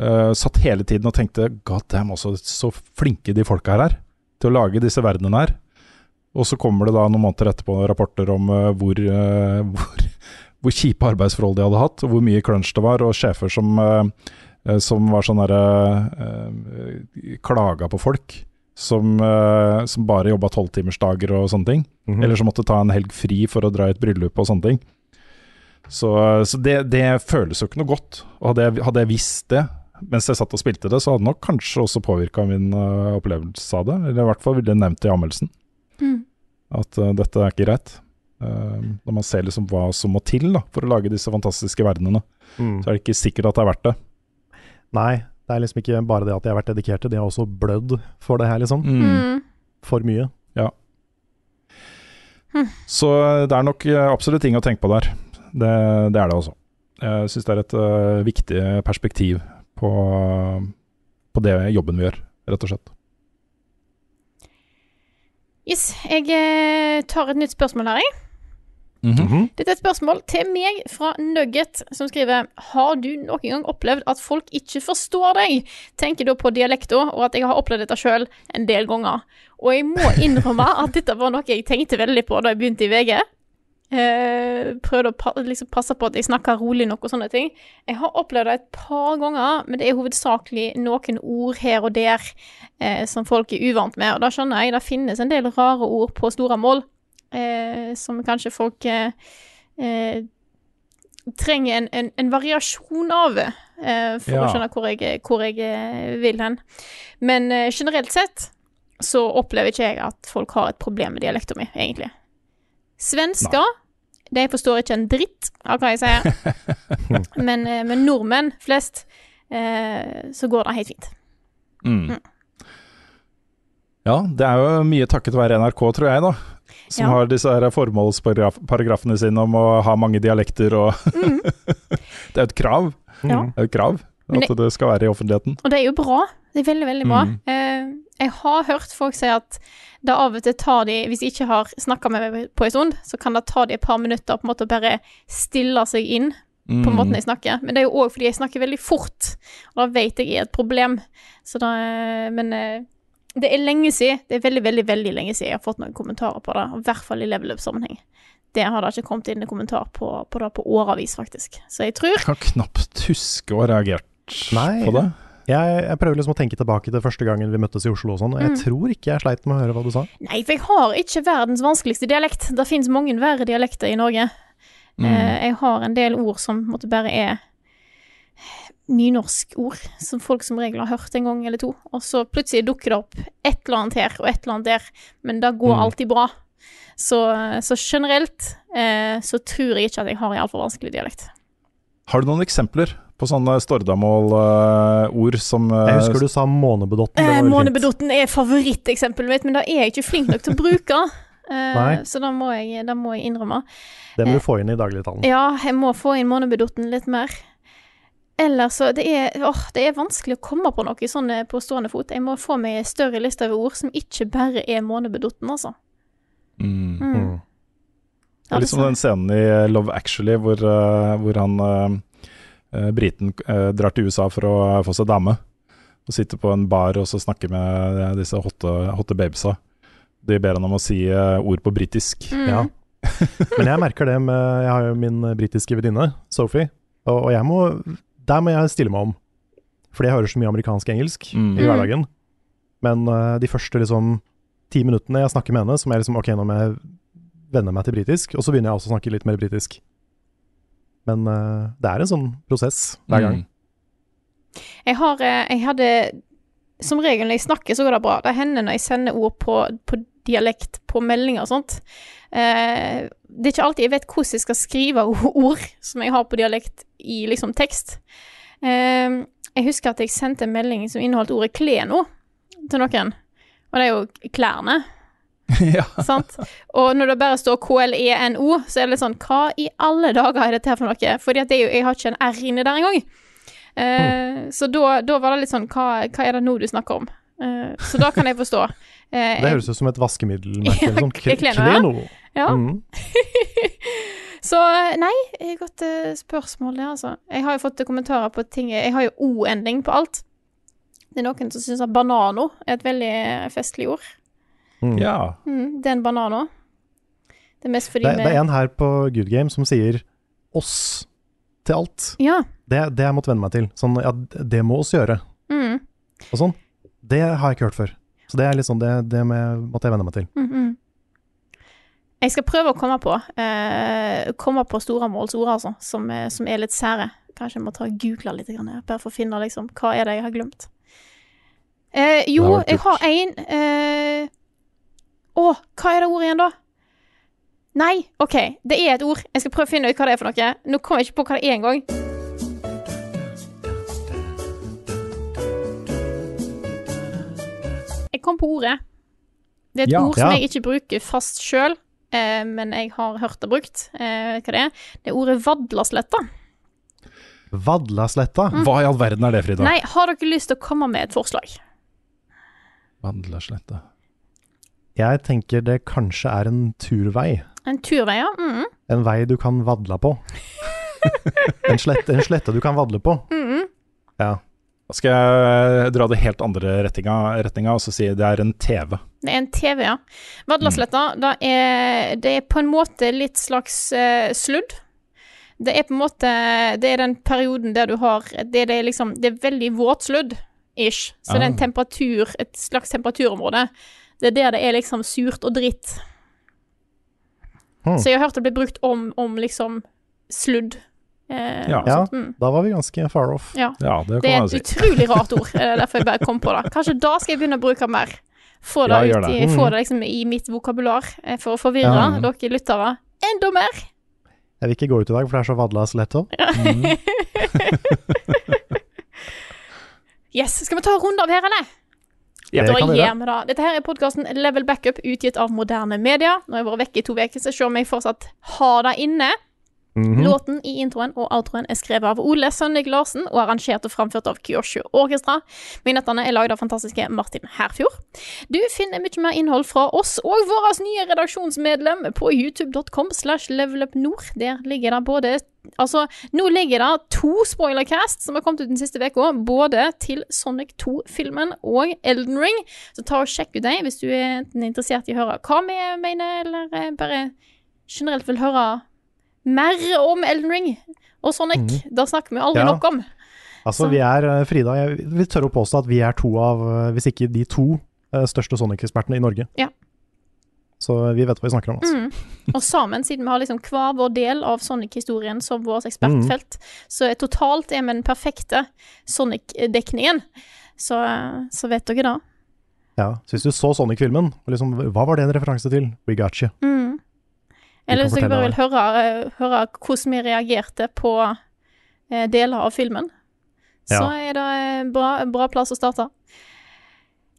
Uh, satt hele tiden og tenkte God damn, også så flinke de folka her er til å lage disse verdenene her. Og så kommer det da noen måneder etterpå rapporter om uh, hvor, uh, (laughs) hvor, hvor kjipe arbeidsforhold de hadde hatt, og hvor mye crunch det var, og sjefer som, eh, som var sånn derre eh, Klaga på folk. Som, eh, som bare jobba tolvtimersdager og sånne ting. Mhm. Eller som måtte ta en helg fri for å dra i et bryllup og sånne ting. Så, så det, det føles jo ikke noe godt. Og hadde jeg, hadde jeg visst det mens jeg satt og spilte det, så hadde det nok kanskje også påvirka min uh, opplevelse av det. Eller i hvert fall ville jeg nevnt i anmeldelsen. Mm. At uh, dette er ikke greit. Uh, når man ser liksom hva som må til da, for å lage disse fantastiske verdenene, Mm. så er det ikke sikkert at det er verdt det. Nei, det er liksom ikke bare det at de har vært dedikerte, de har også blødd for det her, liksom. Mm. For mye. Ja. Hm. Så det er nok eh, absolutt ting å tenke på der. Det, det er det også. Jeg syns det er et uh, viktig perspektiv på, på det jobben vi gjør, rett og slett. Yes, jeg eh, tar et nytt spørsmål her, jeg. Mhm. Dette er et spørsmål til meg fra Nugget, som skriver Har du noen gang opplevd at folk ikke forstår deg? Tenker da på dialekta, og at jeg har opplevd dette sjøl en del ganger. Og jeg må innrømme (laughs) at dette var noe jeg tenkte veldig på da jeg begynte i VG. Eh, prøvde å pa liksom passe på at jeg snakka rolig nok og sånne ting. Jeg har opplevd det et par ganger, men det er hovedsakelig noen ord her og der eh, som folk er uvant med. Og da skjønner jeg det finnes en del rare ord på store mål eh, som kanskje folk eh, eh, trenger en, en, en variasjon av eh, for Ja. å skjønne hvor jeg, hvor jeg eh, vil hen. Men generelt sett så opplever ikke jeg at folk har et problem med dialekta mi, egentlig. Svensker, de forstår ikke en dritt av hva jeg sier. (laughs) men, men nordmenn flest, eh, så går det helt fint. Mm. Ja, det er jo mye takket være NRK, tror jeg, da. Som Ja. har disse her formålsparagrafene sine om å ha mange dialekter og (laughs) Det er jo et krav. Ja. Det er et krav at det skal være i offentligheten. Og det er jo bra. Det er veldig, veldig bra. Mm. Uh, jeg har hørt folk si at det av og til tar de Hvis de ikke har snakka med meg på en stund, så kan det ta de et par minutter på en måte å bare stille seg inn på Mm. måten jeg snakker. Men det er jo òg fordi jeg snakker veldig fort, og da vet jeg er et problem. Så da eh, Men eh, det er lenge siden. Det er veldig, veldig veldig lenge siden jeg har fått noen kommentarer på det. I hvert fall i level up-sammenheng. Det har det ikke kommet inn en kommentar på, på det på åravis, faktisk. Så jeg tror Jeg kan knapt huske å ha reagert Nei. på det. Jeg, jeg prøver liksom å tenke tilbake til første gangen vi møttes i Oslo og sånn, og jeg Mm. tror ikke jeg sleit med å høre hva du sa. Nei, for jeg har ikke verdens vanskeligste dialekt. Det finnes mange verre dialekter i Norge. Mm. Eh, jeg har en del ord som måtte bare er nynorskord som folk som regel har hørt en gang eller to, og så plutselig dukker det opp et eller annet her og et eller annet der, men det går Mm. alltid bra. Så, så generelt eh, så tror jeg ikke at jeg har en altfor vanskelig dialekt. Har du noen eksempler på sånne Stordamål-ord som uh, Jeg husker du sa månebedotten. Eh. Månebedotten er favoritteksempelet mitt, men det er jeg ikke flink nok til å bruke. Eh, Nei. så da må, jeg- da må jeg innrømme. Det må du få inn i dagligtalen. Ja, jeg må få inn månebedotten litt mer. Ellers så det er, åh, det er vanskelig å komme på noe sånn eh, på stående fot. Jeg må få meg en større liste over ord som ikke bare er månebedotten, altså. Mm. Mm. Det er litt som den scenen i Love Actually hvor, eh, hvor han eh, eh, briten eh, drar til USA for å få seg dame. Og sitter på en bar og så snakker med disse hotte, hotte babesa. De ber han om å si eh, ord på britisk. Mm. Ja. (laughs) Men jeg merker det med Jeg har jo min britiske venninne, Sophie, og, og jeg må Der må jeg stille meg om. Fordi jeg hører så mye amerikansk engelsk Mm. i hverdagen. Men uh, de første liksom ti minuttene jeg snakker med henne, så er liksom Ok, nå må jeg venne meg til britisk, og så begynner jeg også å snakke litt mer britisk. Men uh, det er en sånn prosess hver gang. Mm. Jeg har eh, Jeg hadde Som regel når jeg snakker, så går det bra. Det hender når jeg sender ord på, på dialekt på meldinger og sånt. Eh, det er ikke alltid jeg vet hvordan jeg skal skrive (laughs) ord som jeg har på dialekt i liksom tekst. Eh, jeg husker at jeg sendte en melding som inneholdt ordet kleno til noen. Og det er jo klærne. (laughs) ja. Sant? Og når det bare står KLENO, så er det litt sånn Hva i alle dager er dette her for noe? Fordi at jo, jeg har ikke en R inne der engang. Eh, Så da, da var det litt sånn hva, hva er det nå du snakker om? Eh, så da kan jeg forstå. Eh, Det høres ut som et vaskemiddelmerke. (laughs) eller sånn. Ja, Kleno, ja. Ja. Mm. (laughs) Så nei, eh, godt uh, spørsmål, det, altså. Jeg har jo fått kommentarer på ting Jeg har jo O-ending på alt. Det er noen som syns at banano er et veldig festlig ord. Mm. ja. Mm, den banano. Det er mest fordi Det, det er en her på Good Game som sier 'oss' til alt. Ja. Det, det jeg måtte venne meg til. Sånn, ja, det må oss gjøre. Mm, Og sånn. Det har jeg ikke hørt før. Så det er litt sånn, det, det med, måtte jeg venne meg til. mm, -hmm. Jeg skal prøve å komme på eh, Komme på Storamålsord, altså, som, er- som er litt sære. Kanskje jeg må ta og google litt, grann, bare for å finne liksom, hva er det jeg har glemt. Eh, jo, jeg har én eh, Å, hva er det ordet igjen, da? Nei, OK, det er et ord. Jeg skal prøve å finne ut hva det er for noe. Nå kommer jeg ikke på hva det er engang. Kom på ordet. Det er et Ja. ord som Ja. jeg ikke bruker fast sjøl, eh, men jeg har hørt det brukt. Eh, hva det er? Det er ordet vadlasletta. Vadlasletta. Hva i all verden er det, Frida? Nei, har dere lyst til å komme med et forslag? Vadlasletta Jeg tenker det kanskje er en turvei. En turvei, ja? Mm. En vei du kan vadla på. (laughs) en, slette, en slette du kan vadle på. Mm. Ja. Da skal jeg dra det helt andre retninga, retninga og så si det er en TV. Det er en TV, ja. Vadlasletta, det, er, det er på en måte litt slags uh, sludd. Det er på en måte Det er den perioden der du har Det, det er liksom Det er veldig våt sludd, ish. Så det er en Ah. temperatur Et slags temperaturområde. Det er der det er liksom surt og dritt. Hmm. Så jeg har hørt det bli brukt om, om liksom sludd. Eh, Ja. sånt. Mm. da var vi ganske far off. ja. Ja, det Det er et si. utrolig rart ord. (laughs) Det er derfor jeg bare kom på det. Kanskje da skal jeg begynne å bruke mer. Få det, Ja, ut det. i, få Mhm. det liksom i mitt vokabular, eh, for å forvirre Ja. dere lyttere enda mer. Jeg vil ikke gå ut i dag, for det er så vadlasletta. (laughs) Yes, Skal vi ta en runde av her, eller? Ja, da det kan vi gjør gjøre. vi det. Dette her er podkasten Level Backup, utgitt av Moderne Media. Nå har jeg vært vekke i to uker, så se om jeg fortsatt har det inne. Mhm. Låten i introen og outroen er skrevet av Ole Sønnik Larsen og arrangert og framført av Kyosho Orkestra. Vignettene er lagd av fantastiske Martin Herfjord. Du finner mye mer innhold fra oss og vårt nye redaksjonsmedlem på youtube.com slash levelupnord. Der ligger det både Altså, nå ligger det to spoilercast som har kommet ut den siste uka, både til Sonic 2-filmen og Elden Ring. Så ta og sjekk ut dem hvis du er interessert i å høre hva vi mener, eller eh, bare generelt vil høre mer om Elden Ring og Sonic. Mm. Da snakker vi aldri Ja. nok om. Altså, Så- vi er, eh, Frida, jeg vil tørre å påstå at vi er to av, eh, hvis ikke de to, eh, største Sonic-ekspertene i Norge. Ja. Så vi vet hva vi snakker om. Altså. Mm. Og sammen, siden vi har liksom hver vår del av Sonic-historien som vårt ekspertfelt, så er totalt er vi den perfekte Sonic-dekningen. Så, så vet dere det. Ja, så hvis du så Sonic-filmen, liksom, hva var det en referanse til? We got you. Mm. Eller hvis dere bare vil høre, eh, høre hvordan vi reagerte på eh, deler av filmen, så er det en bra, en bra plass å starte.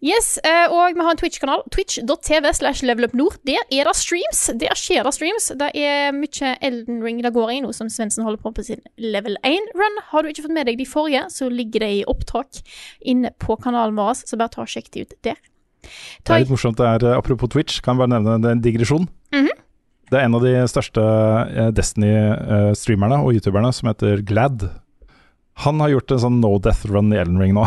Yes, eh, og vi har en Twitch-kanal. Twitch.tv slash levelupnord. Der er det streams. Der skjer det streams. Det er mye Elden Ring det går i, nå som Svendsen holder på på sin level 1-run. Har du ikke fått med deg de forrige, så ligger det i opptak inne på kanalen vår, så bare ta og sjekk de ut der. Det er litt morsomt, det er, eh, apropos Twitch, kan jeg bare nevne en digresjon. Mhm. Det er en av de største eh, Destiny-streamerne og youtuberne som heter Glad. Han har gjort en sånn no death run i Elden Ring nå.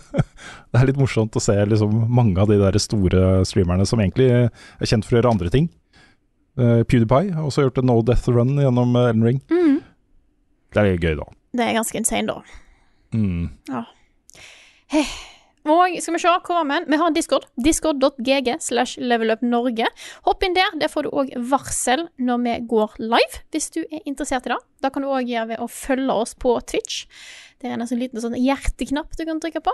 (laughs) det er litt morsomt å se liksom, mange av de der store streamerne som egentlig er kjent for å gjøre andre ting. Uh, PewDiePie har også gjort en no death run gjennom Ellen Elden Ring. Mm. Det er litt gøy, da. Det er ganske insane, da. Mm. Ja. Heh. Og skal vi se, vi? Vi har en Discord. Discord.gg slash levelupnorge. Hopp inn der. Der får du òg varsel når vi går live, hvis du er interessert i det. Da kan du òg gjøre ved å følge oss på Twitch. Det er en sånn liten sånn hjerteknapp du kan trykke på.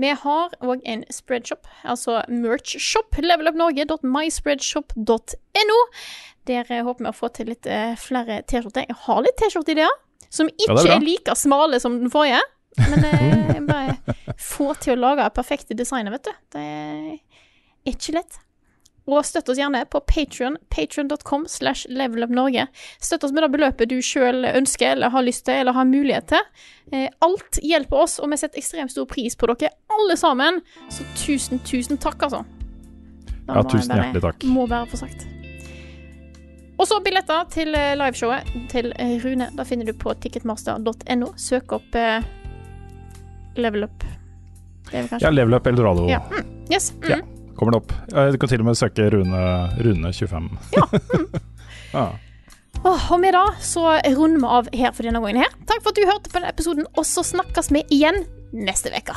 Vi har òg en spreadshop, altså merchshop. Levelupnorge.myspreadshop.no. Der eh, håper vi å få til litt eh, flere T-skjorter. Jeg har litt T-skjorteideer, som ikke ja, er er like smale som den forrige. Men eh, bare får til å lage perfekte designer, vet du. Det er ikke lett. Og støtt oss gjerne på Patrion, patreon.com slash levelupnorge. Støtt oss med det beløpet du sjøl ønsker eller har lyst til eller har mulighet til. Eh, alt hjelper oss, og vi setter ekstremt stor pris på dere alle sammen. Så tusen, tusen takk, altså. Ja, tusen bare- hjertelig takk. Må være få sagt. Og så billetter til eh, liveshowet til eh, Rune. Da finner du på ticketmaster.no. Søk opp Level Up. Ja, Level Up Eldorado Ja. Mm. Yes. Mm. Ja. kommer det opp. Du kan til og med søke Rune, Rune 25. Ja. (laughs) ja. Oh, og med det så runder vi av her for denne gangen her. Takk for at du hørte på denne episoden, og så snakkes vi igjen neste uke.